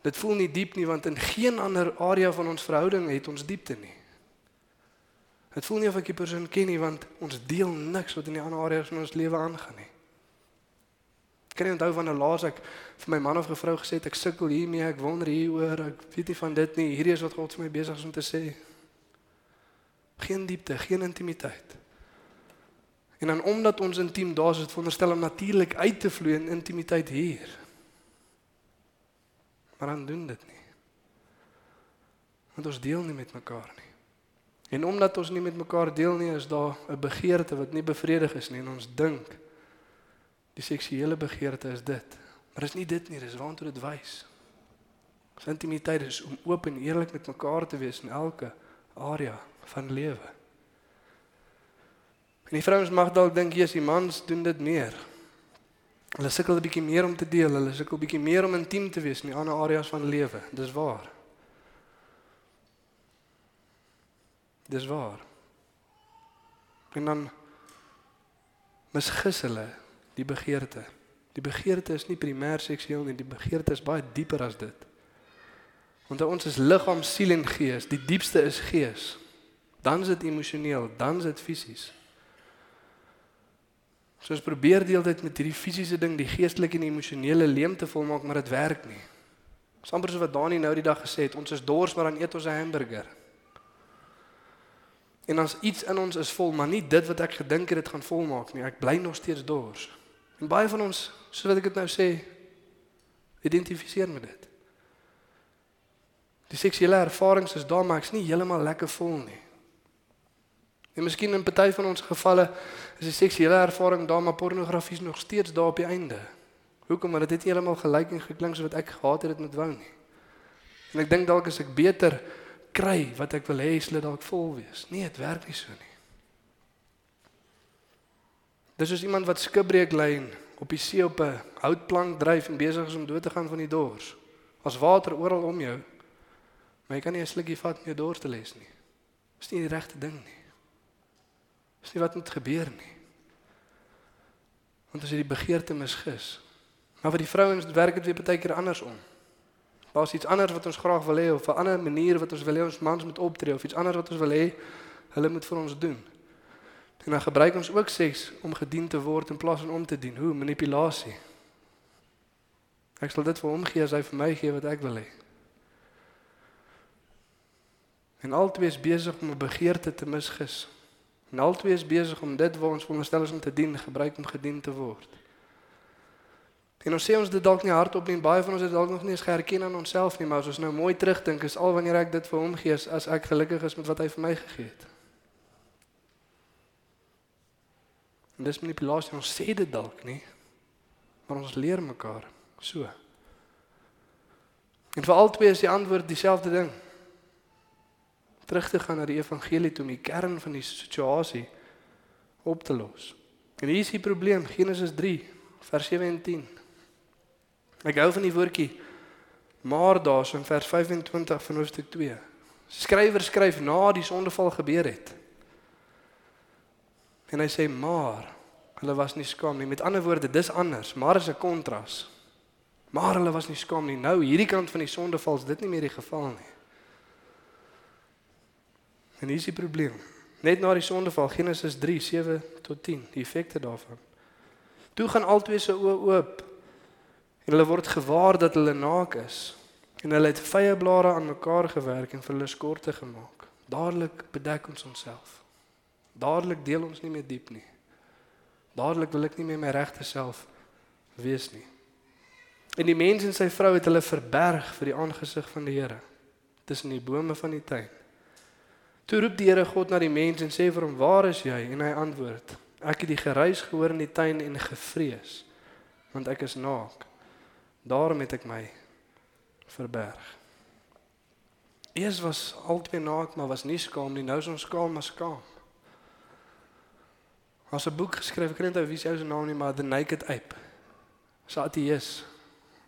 Dit voel nie diep nie want in geen ander area van ons verhouding het ons diepte nie. Dit voel nie of ek die persoon ken nie want ons deel niks wat in die ander areas van ons lewe aangaan nie. Ek kan nie onthou 'n laas ek vir my man of vrou gesê het ek sukkel hiermee, ek wonder hieroor, ek weet nie van dit nie. Hierdie is wat God vir my besig is om te sê. Geen diepte, geen intimiteit. En dan omdat ons intiem daar is, het veronderstel om natuurlik uit te vloei in intimiteit hier. Maar dan doen dit nie. Want ons deel nie met mekaar nie. En omdat ons nie met mekaar deel nie, is daar 'n begeerte wat nie bevredig is nie en ons dink die seksuele begeerte is dit. Maar is nie dit nie, dis waantoe dit wys. Ons intimiteit is om oop en eerlik met mekaar te wees in elke area van lewe. En die vrouens mag dalk dink jy's die mans doen dit meer. Hulle sukkel 'n bietjie meer om te deel, hulle sukkel bietjie meer om intiem te wees in die ander areas van lewe. Dis waar. Dis waar. En dan misgis hulle die begeerte. Die begeerte is nie primêr seksueel nie, die begeerte is baie dieper as dit. Want ons is liggaam, siel en gees. Die diepste is gees. Dan is dit emosioneel, dan is dit fisies. So ons probeer deeltyd met hierdie fisiese ding die geestelike en emosionele leemte volmaak, maar dit werk nie. Sommers wat Dani nou die dag gesê het, ons is dors maar dan eet ons 'n hamburger. En as iets in ons is vol, maar nie dit wat ek gedink het dit gaan volmaak nie. Ek bly nog steeds dors. En baie van ons, soos wat ek dit nou sê, identifiseer met dit. Die seksuele ervarings is daar, maar ek's nie heeltemal lekker vol nie. En miskien in party van ons gevalle is die seksuele ervaring daar, maar pornografie is nog steeds daar op die einde. Hoekom? Want dit het heeltemal gelyk en geklink soos wat ek gehad het dit met wou nie. En ek dink dalk as ek beter kry wat ek wil hê, dit dalk vol wees. Nee, dit werk nie so nie. Dis soos iemand wat skipbreek lê op die see op 'n houtplank dryf en besig is om dood te gaan van die dors. As water oral om jou. Maar jy kan nie 'n slukkie vat meer dors te les nie. Dis nie die regte ding nie. Dis nie wat moet gebeur nie. Want as jy die begeerte misgis. Maar vir die vrouens werk dit weer baie keer andersom. Daar's iets anders wat ons graag wil hê of 'n ander manier wat ons wil hê ons mans moet optree of iets anders wat ons wil hê hulle moet vir ons doen. En dan gebruik ons ook seks om gedien te word in plaas van om te dien. Hoe manipulasie. Ek sal dit vir hom gee as hy vir my gee wat ek wil hê. En albei is besig om 'n begeerte te misgis. En albei is besig om dit wat ons veronderstel is om te dien, gebruik om gedien te word. En ons sê ons dit dalk nie hardop nie, baie van ons het dalk nog nie eens geherken aan onsself nie, maar as ons nou mooi terugdink, is al wanneer ek dit vir hom gee as ek gelukkig is met wat hy vir my gegee het. En dis manipulasie, ons sê dit dalk nie, maar ons leer mekaar so. En vir albei is die antwoord dieselfde ding terug te gaan na die evangelie toe om die kern van die situasie op te los. En hier is die probleem, Genesis 3 vers 7 en 10. Ek hou van die woordjie maar daar's in vers 25 van hoofstuk 2. Skrywer skryf na die sondeval gebeur het. En hy sê maar hulle was nie skaam nie. Met ander woorde, dis anders, maar is 'n kontras. Maar hulle was nie skaam nie. Nou hierdie kant van die sondeval is dit nie meer die geval nie. En hier is die probleem. Net na die sondeval Genesis 3:7 tot 10, die effekte daarvan. Toe gaan albei se oë oop. En hulle word gewaar dat hulle naak is. En hulle het vye blare aan mekaar gewerk en vir hulle skorte gemaak. Dadelik bedek ons onsself. Dadelik deel ons nie meer diep nie. Dadelik wil ek nie meer my regte self wees nie. En die mens en sy vrou het hulle verberg vir die aangesig van die Here tussen die bome van die tuin. Toe roep die Here God na die mens en sê vir hom: "Waar is jy?" En hy antwoord: "Ek het die geruis gehoor in die tuin en gevrees, want ek is naak. Daarom het ek my verberg." Eers was albei naak, maar was nie skaam nie. Nou is ons skaam, maar skaam. As 'n boek geskryf, ek weet nie wie se ou se naam nie, maar The Naked Ape. Satius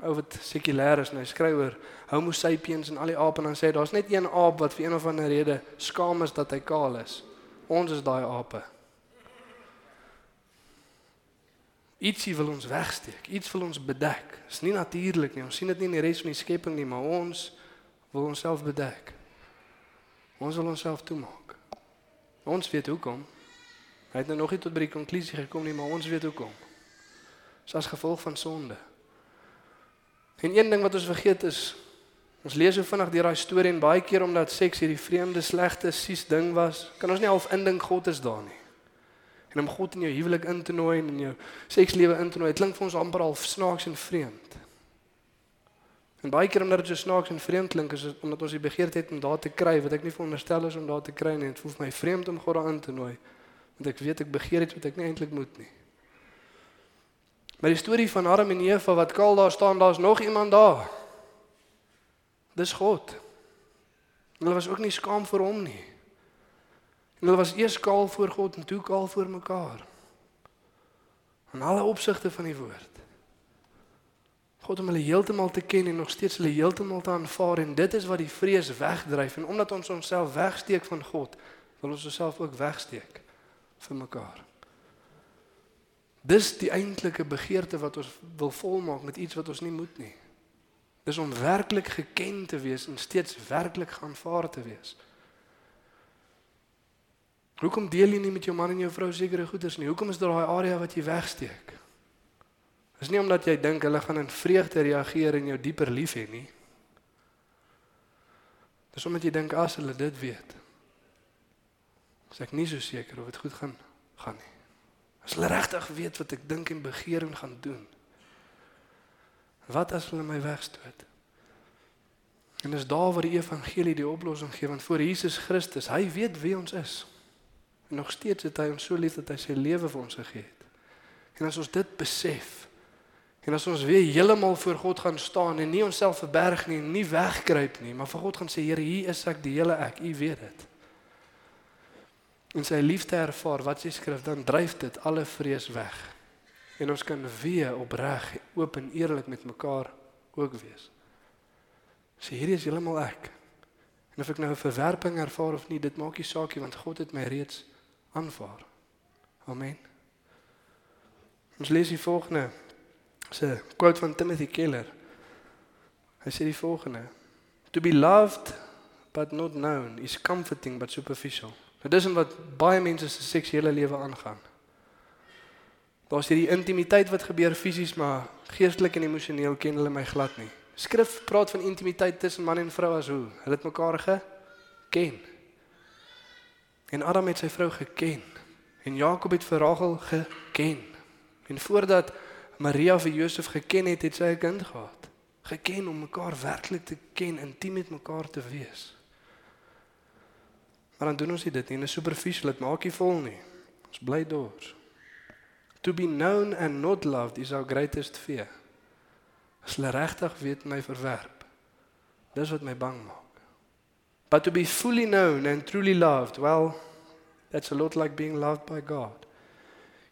ou wat sekulêr is, nou skryf oor Homo sapiens en al die ape en dan sê daar's net een aap wat vir een of ander rede skaam is dat hy kaal is. Ons is daai ape. Ietsie wil ons wegsteek, iets wil ons bedek. Dis nie natuurlik nie. Ons sien dit nie in die res van die skepping nie, maar ons wil onsself bedek. Ons wil onsself toemaak. Ons weet hoekom. Hy het nou nog nie tot by die konklusie gekom nie, maar ons weet hoekom. Dis as gevolg van sonde. En een ding wat ons vergeet is ons lees so vinnig deur daai storie en baie keer omdat seks hierdie vreemde slegte sies ding was, kan ons nie half indink God is daar nie. En om God in jou huwelik in te nooi en in jou sekslewe in te nooi, klink vir ons amper half snaaks en vreemd. En baie keer omdat dit so snaaks en vreemd klink, is dit omdat ons die begeerte het om daar te kry wat ek nie veronderstel is om daar te kry nie. Dit voel vir my vreemd om God daarin te nooi, want ek weet ek begeer iets wat ek nie eintlik moet nie. Maar die storie van Adam en Eva wat kaal daar staan, daar's nog iemand daar. Dis God. Hulle was ook nie skaam vir hom nie. En hulle was eers kaal voor God en toe kaal voor mekaar. In alle opsigte van die woord. God om hulle heeltemal te ken en nog steeds hulle heeltemal te aanvaar en dit is wat die vrees wegdryf en omdat ons onsself wegsteek van God, wil ons onsself ook wegsteek vir mekaar. Dis die eintlike begeerte wat ons wil volmaak met iets wat ons nie moet nie. Dis om werklik geken te wees en steeds werklik aanvaar te wees. Hoekom deel jy nie met jou man en jou vrou sekere goeders nie? Hoekom is daar daai area wat jy wegsteek? Dis nie omdat jy dink hulle gaan in vreugde reageer en jou dieper lief hê nie. Dis omdat jy dink as hulle dit weet. Is ek nie so seker of dit goed gaan gaan nie. As hulle regtig weet wat ek dink en begeer en gaan doen. Wat as hulle my wegstoot? En dis daar waar die evangelie die oplossing gee want voor Jesus Christus, hy weet wie ons is. En nog steeds het hy ons so lief dat hy sy lewe vir ons gegee het. En as ons dit besef en as ons weer heeltemal voor God gaan staan en nie onsself verberg nie, nie wegkruip nie, maar vir God gaan sê Here, hier is ek, die hele ek, U weet dit. En sy liefde ervaar wat sy skrif dan dryf dit alle vrees weg. En ons kan weer opreg oop en eerlik met mekaar ook wees. Sê hierdie is heeltemal ek. En of ek nou 'n verwerping ervaar of nie dit maak nie saak nie want God het my reeds aanvaar amen Ons lees die volgende. Dis 'n quote van Timothy Keller. Hy sê die volgende: To be loved but not known is comforting but superficial. Nou dis wat baie mense se seksuele lewe aangaan. Daar's hierdie intimiteit wat gebeur fisies, maar geestelik en emosioneel ken hulle my glad nie. Skrif praat van intimiteit tussen man en vrou as hoe hulle het mekaar geken. En Adam het sy vrou geken en Jakob het vir Rachel geken. En voordat Maria vir Josef geken het, het sy 'n kind gehad. Geken om mekaar werklik te ken, intiem met mekaar te wees. Maar dan doen ons dit nie in 'n superficial, dit maak nie vol nie. Ons bly dors. To be known and not loved is our greatest fear. As hulle regtig weet my verwerp. Dis wat my bang maak. But to be fully known and truly loved, well, that's a lot like being loved by God.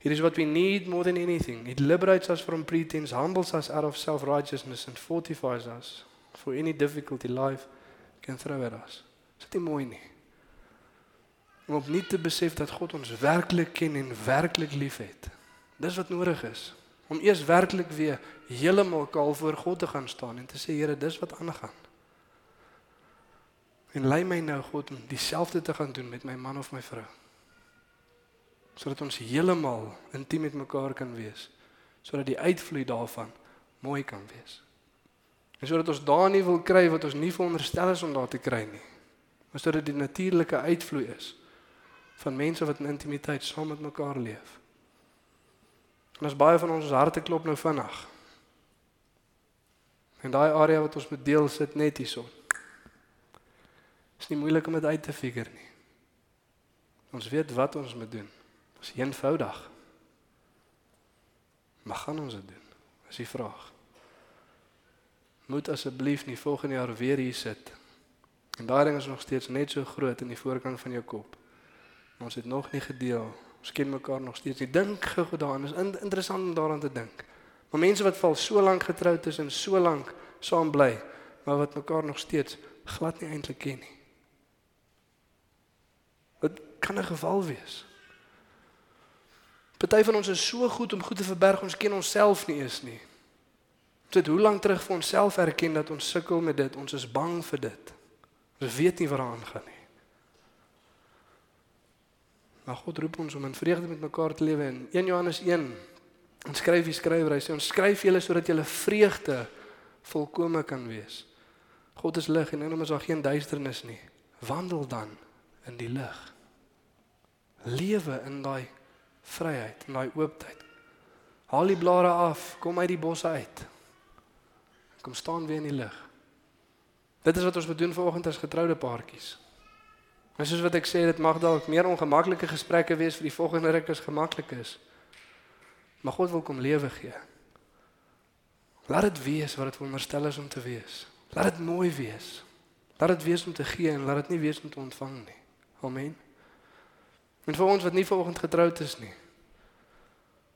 It is what we need more than anything. It liberates us from pretense, humbles us out of self-righteousness and fortifies us for any difficulty life can throw at us. Is dit nie mooi nie? Om opnuut te besef dat God ons werklik ken en werklik liefhet. Dis wat nodig is om eers werklik weer heeltemal kaal voor God te gaan staan en te sê Here, dis wat aangaan. En lei my nou God om dieselfde te gaan doen met my man of my vrou. Sodat ons heeltemal intiem met mekaar kan wees, sodat die uitvloei daarvan mooi kan wees. En sodat ons daar nie wil kry wat ons nie veronderstel is om daar te kry nie. Maar sodat dit die natuurlike uitvloei is van mense wat in intimiteit saam met mekaar leef. En as baie van ons ons harte klop nou vinnig. En daai area wat ons moet deel sit net hierso. Is nie moeilik om dit uit te figure nie. Ons weet wat ons moet doen. Dit is eenvoudig. Maar gaan ons dit doen? Is die vraag. Moet asseblief nie volgende jaar weer hier sit. En daai ding is nog steeds net so groot in die voorkant van jou kop. Maar ons het nog nie gedeel. Ons ken mekaar nog steeds nie. Dink gou daaraan. Dit is in, interessant om daaraan te dink. Maar mense wat val so lank getroud is en so lank saam bly, maar wat mekaar nog steeds glad nie eintlik ken nie. Dit kan 'n geval wees. Party van ons is so goed om goed te verberg, ons ken onsself nie eens nie. Ons het hoe lank terug vir onsself erken dat ons sukkel met dit, ons is bang vir dit. Ons weet nie wat daaraan gaan nie. Maar God roep ons om in vreugde met mekaar te lewe in 1 Johannes 1. Ons skryf die skrywer, hy sê ons skryf julle sodat julle vreugde volkome kan wees. God is lig en in hom is daar geen duisternis nie. Wandel dan in die lig. Lewe in daai vryheid, in daai oopheid. Haal die blare af, kom uit die bosse uit. Kom staan weer in die lig. Dit is wat ons moet doen vanoggend as getroude paartjies. En soos wat ek sê, dit mag dalk meer ongemaklike gesprekke wees vir die volgende ruk as gemaklik is. Maar God wil kom lewe gee. Laat dit wees wat dit veronderstel is om te wees. Laat dit mooi wees. Laat dit wees om te gee en laat dit nie wees om te ontvang nie. Amen. En vir ons wat nie vanoggend getroud is nie.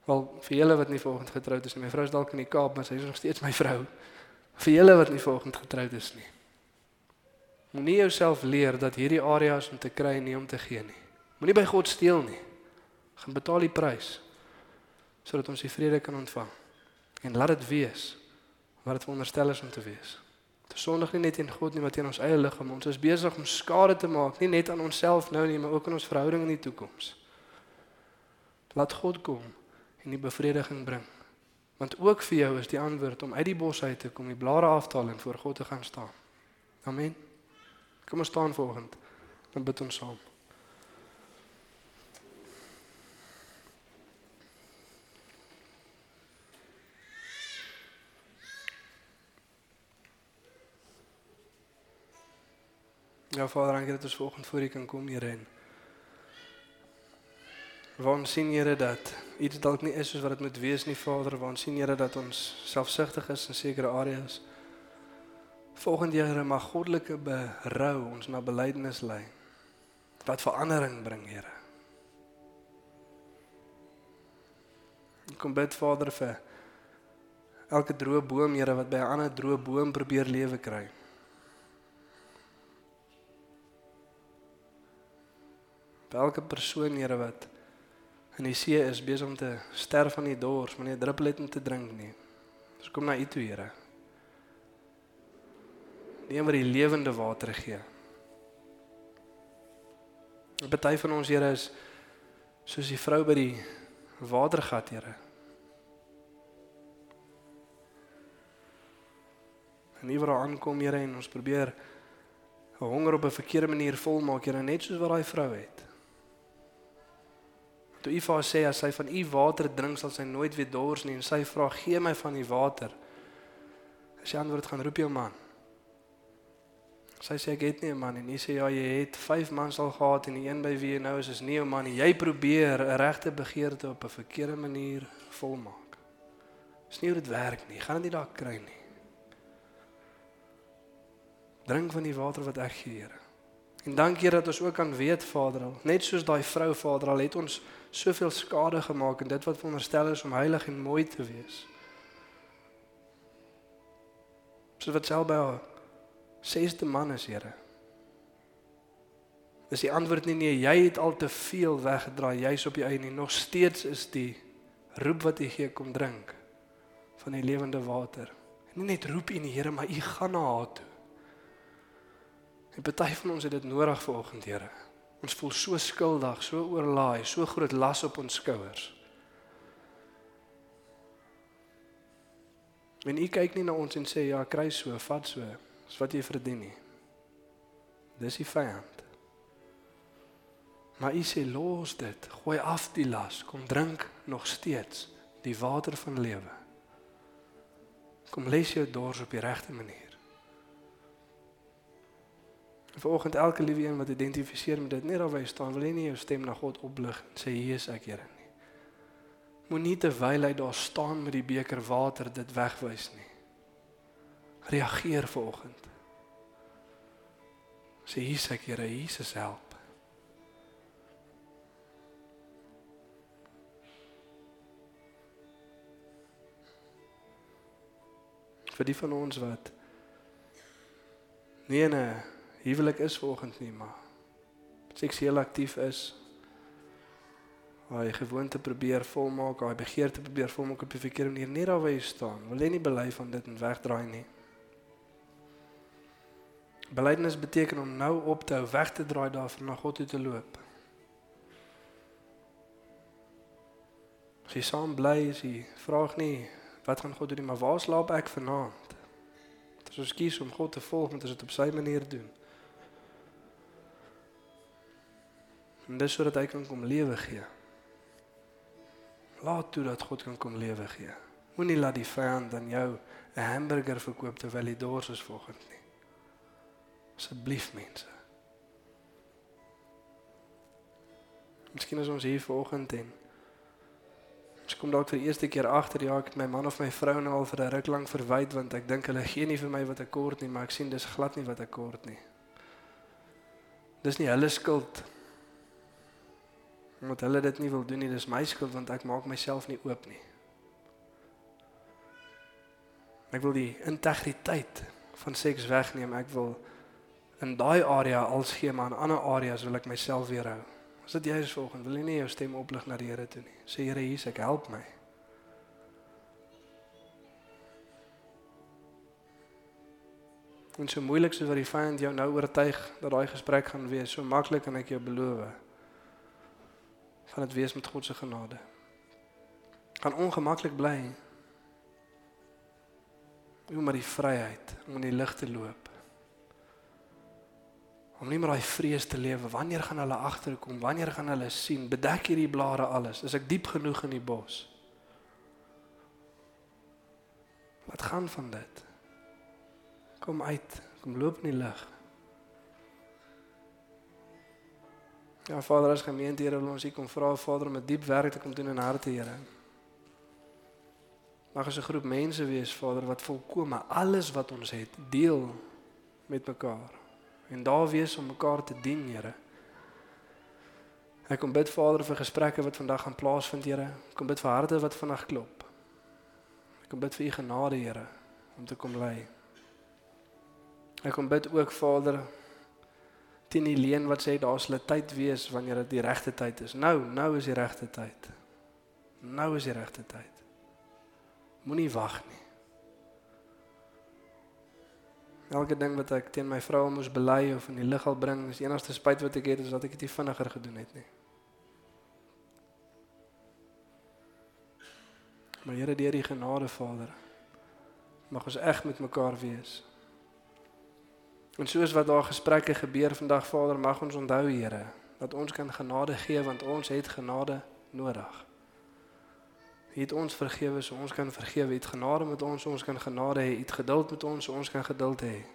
Wel, vir julle wat nie vanoggend getroud is nie. My vrou is dalk in die Kaap, maar sy is nog steeds my vrou. Vir julle wat nie vanoggend getroud is nie. Moenie jouself leer dat hierdie areas om te kry nie om te gee nie. Moenie by God steel nie. Gaan betaal die prys sodat ons die vrede kan ontvang. En laat dit wees wat dit veronderstel is om te wees. Te sondig nie net in God nie, maar teen ons eie liggaam. Ons is besig om skade te maak, nie net aan onsself nou nie, maar ook in ons verhouding in die toekoms. Laat God kom en die bevrediging bring. Want ook vir jou is die antwoord om uit die bos uit te kom, die blare aftaal en voor God te gaan staan. Amen. Kom ons staan volgend. Dan bid ons saam. Ja Vader, dankie dat ons vanoggend voor U kan kom, Here. en Waar sien Here dat iets dalk nie is soos wat dit moet wees nie, Vader. Waar sien Here dat ons selfsugtig is in sekere areas. Volgende Here mag goddelike berou ons na belydenis lei. Wat verandering bring, Here. Ek kom bid Vader vir elke droë boom, Here, wat by 'n ander droë boom probeer lewe kry. Elke persoon, Here, wat En die see is besig om te sterf van die dors, maar nie 'n druppel het om te drink nie. Ons kom na U toe, Here. Die een wat die lewende water gee. 'n Party van ons Here is soos die vrou by die watergat, Here. En nie waar daar aankom, Here, en ons probeer honger op 'n verkeerde manier volmaak, Here, net soos wat daai vrou het. Toe U vir haar sê as sy van U water drink, sal sy nooit weer dors nie en sy vra, "Gee my van die water." As sy antwoord gaan roep jou man. Sy sê ek het nie 'n man en hy sê ja, jy het 5 mans al gehad en die een by wie jy nou is is nie jou man nie. Jy probeer 'n regte begeerte op 'n verkeerde manier volmaak. Dis nie hoe dit werk nie. Gaan dit nie daar kry nie. Drink van die water wat ek gee, Here. En dankie dat ons ook kan weet, Vader, al, net soos daai vrou, Vader, al het ons soveel skade gemaak en dit wat veronderstel is om heilig en mooi te wees. So wat self by haar sesde man is, Here. Dis die antwoord nie nee, jy het al te veel weggedraai, jy's op jou eie nie. Nog steeds is die roep wat jy gee kom drink van die lewende water. Nie net roep U nie, Here, maar U gaan na haar toe. En party van ons het dit nodig vanoggend, Here. Ons voel so skuldig, so oorlaai, so groot las op ons skouers. En u kyk nie na ons en sê ja, kry so, vat so, dis wat jy verdien nie. Dis die vyand. Maar u sê los dit, gooi af die las, kom drink nog steeds die water van lewe. Kom lees jou dors op die regte manier. Vanoggend elke liewe een wat identifiseer met dit net daar waar jy staan, wil jy nie jou stem na God oplig en sê hier is ek Here nie. Moenie terwyl hy daar staan met die beker water dit wegwys nie. Reageer vanoggend. Sê hier is ek Here, Jesus help. vir die van ons wat nie 'n huwelik is vanoggend nie, maar seksueel aktief is. Hy gewoonte probeer volmaak, hy begeerte probeer volmaak op 'n verkeerde manier, net daar waar jy staan. Wil jy nie bely van dit en wegdraai nie? Belydenis beteken om nou op te hou, weg te draai daarvan na God toe te loop. As jy saam bly, as jy vraag nie wat gaan God doen nie, maar waar slaap ek vanaand? Dit is ons kies om God te volg, want dit op sy manier doen. En dis sodat hy kan kom lewe gee. Laat toe dat God kan kom lewe gee. Moenie laat die vyand aan jou 'n hamburger verkoop terwyl jy dors is volgens nie. Asseblief mense. Miskien is ons hier vanoggend en ons kom dalk vir die eerste keer agter ja, ek het my man of my vrou nou al vir 'n ruk lank verwyd want ek dink hulle gee nie vir my wat ek kort nie, maar ek sien dis glad nie wat ek kort nie. Dis nie hulle skuld omdat hulle dit nie wil doen nie, dis my skuld want ek maak myself nie oop nie. Ek wil die integriteit van seks wegneem. Ek wil in daai area als gee, maar in ander areas wil ek myself weerhou. As dit jy is volgens, wil jy nie jou stem oplig na die Here toe nie. Sê Here, is ek, help my. En so moeilik soos wat die vyand jou nou oortuig dat daai gesprek gaan wees, so maklik kan ek jou beloof gaan dit wees met God se genade. Gaan ongemaklik bly. Jy moet die vryheid om in die lig te loop. Om nie meer daai vrees te lewe. Wanneer gaan hulle agterkom? Wanneer gaan hulle sien? Bedek hierdie blare alles. Is ek diep genoeg in die bos? Wat gaan van dit? Kom uit. Kom loop in die lig. Ja Vader, as gemeente Here wil ons hier kom vra Vader om 'n diep werk te kom doen in harte Here. Mag ons 'n groep mense wees Vader wat volkome alles wat ons het deel met mekaar. En daar wees om mekaar te dien Here. Ek kom bid Vader vir gesprekke wat vandag gaan plaasvind Here. Ek kom bid vir harte wat vandag klop. Ek kom bid vir u genade Here om te kom lei. Ek kom bid ook Vader teen die leuen wat sê daar sal 'n tyd wees wanneer dit die regte tyd is. Nou, nou is die regte tyd. Nou is die regte tyd. Moenie wag nie. Elke ding wat ek teen my vrou moes bely of in die lig al bring, is enigste spyt wat ek het is dat ek dit nie vinniger gedoen het nie. Maar Here, deur die genade Vader, mag ons eg met mekaar wees. En soos wat daar gesprekke gebeur vandag Vader, mag ons onthou Here dat ons kan genade gee want ons het genade nodig. U het ons vergewe, so ons kan vergewe. U het genade met ons, so ons kan genade hê. U het geduld met ons, so ons kan geduld hê.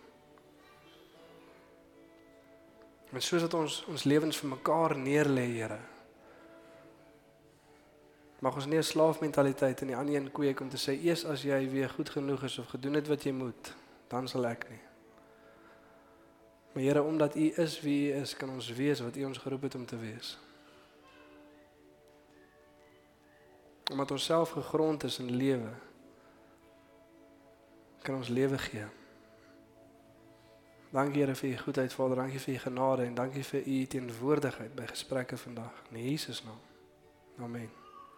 En soos dat ons ons lewens vir mekaar neerlê, Here. Mag ons nie 'n slaafmentaliteit in die ander een kweek om te sê eers as jy weer goed genoeg is of gedoen het wat jy moet, dan sal ek nie. Maar Here, omdat U is wie U is, kan ons wees wat U ons geroep het om te wees. Omdat ons self gegrond is in lewe, kan ons lewe gee. Dankie Here vir U goedheid, Vader, dankie vir U genade en dankie vir U teenwoordigheid by gesprekke vandag. In Jesus naam. Amen.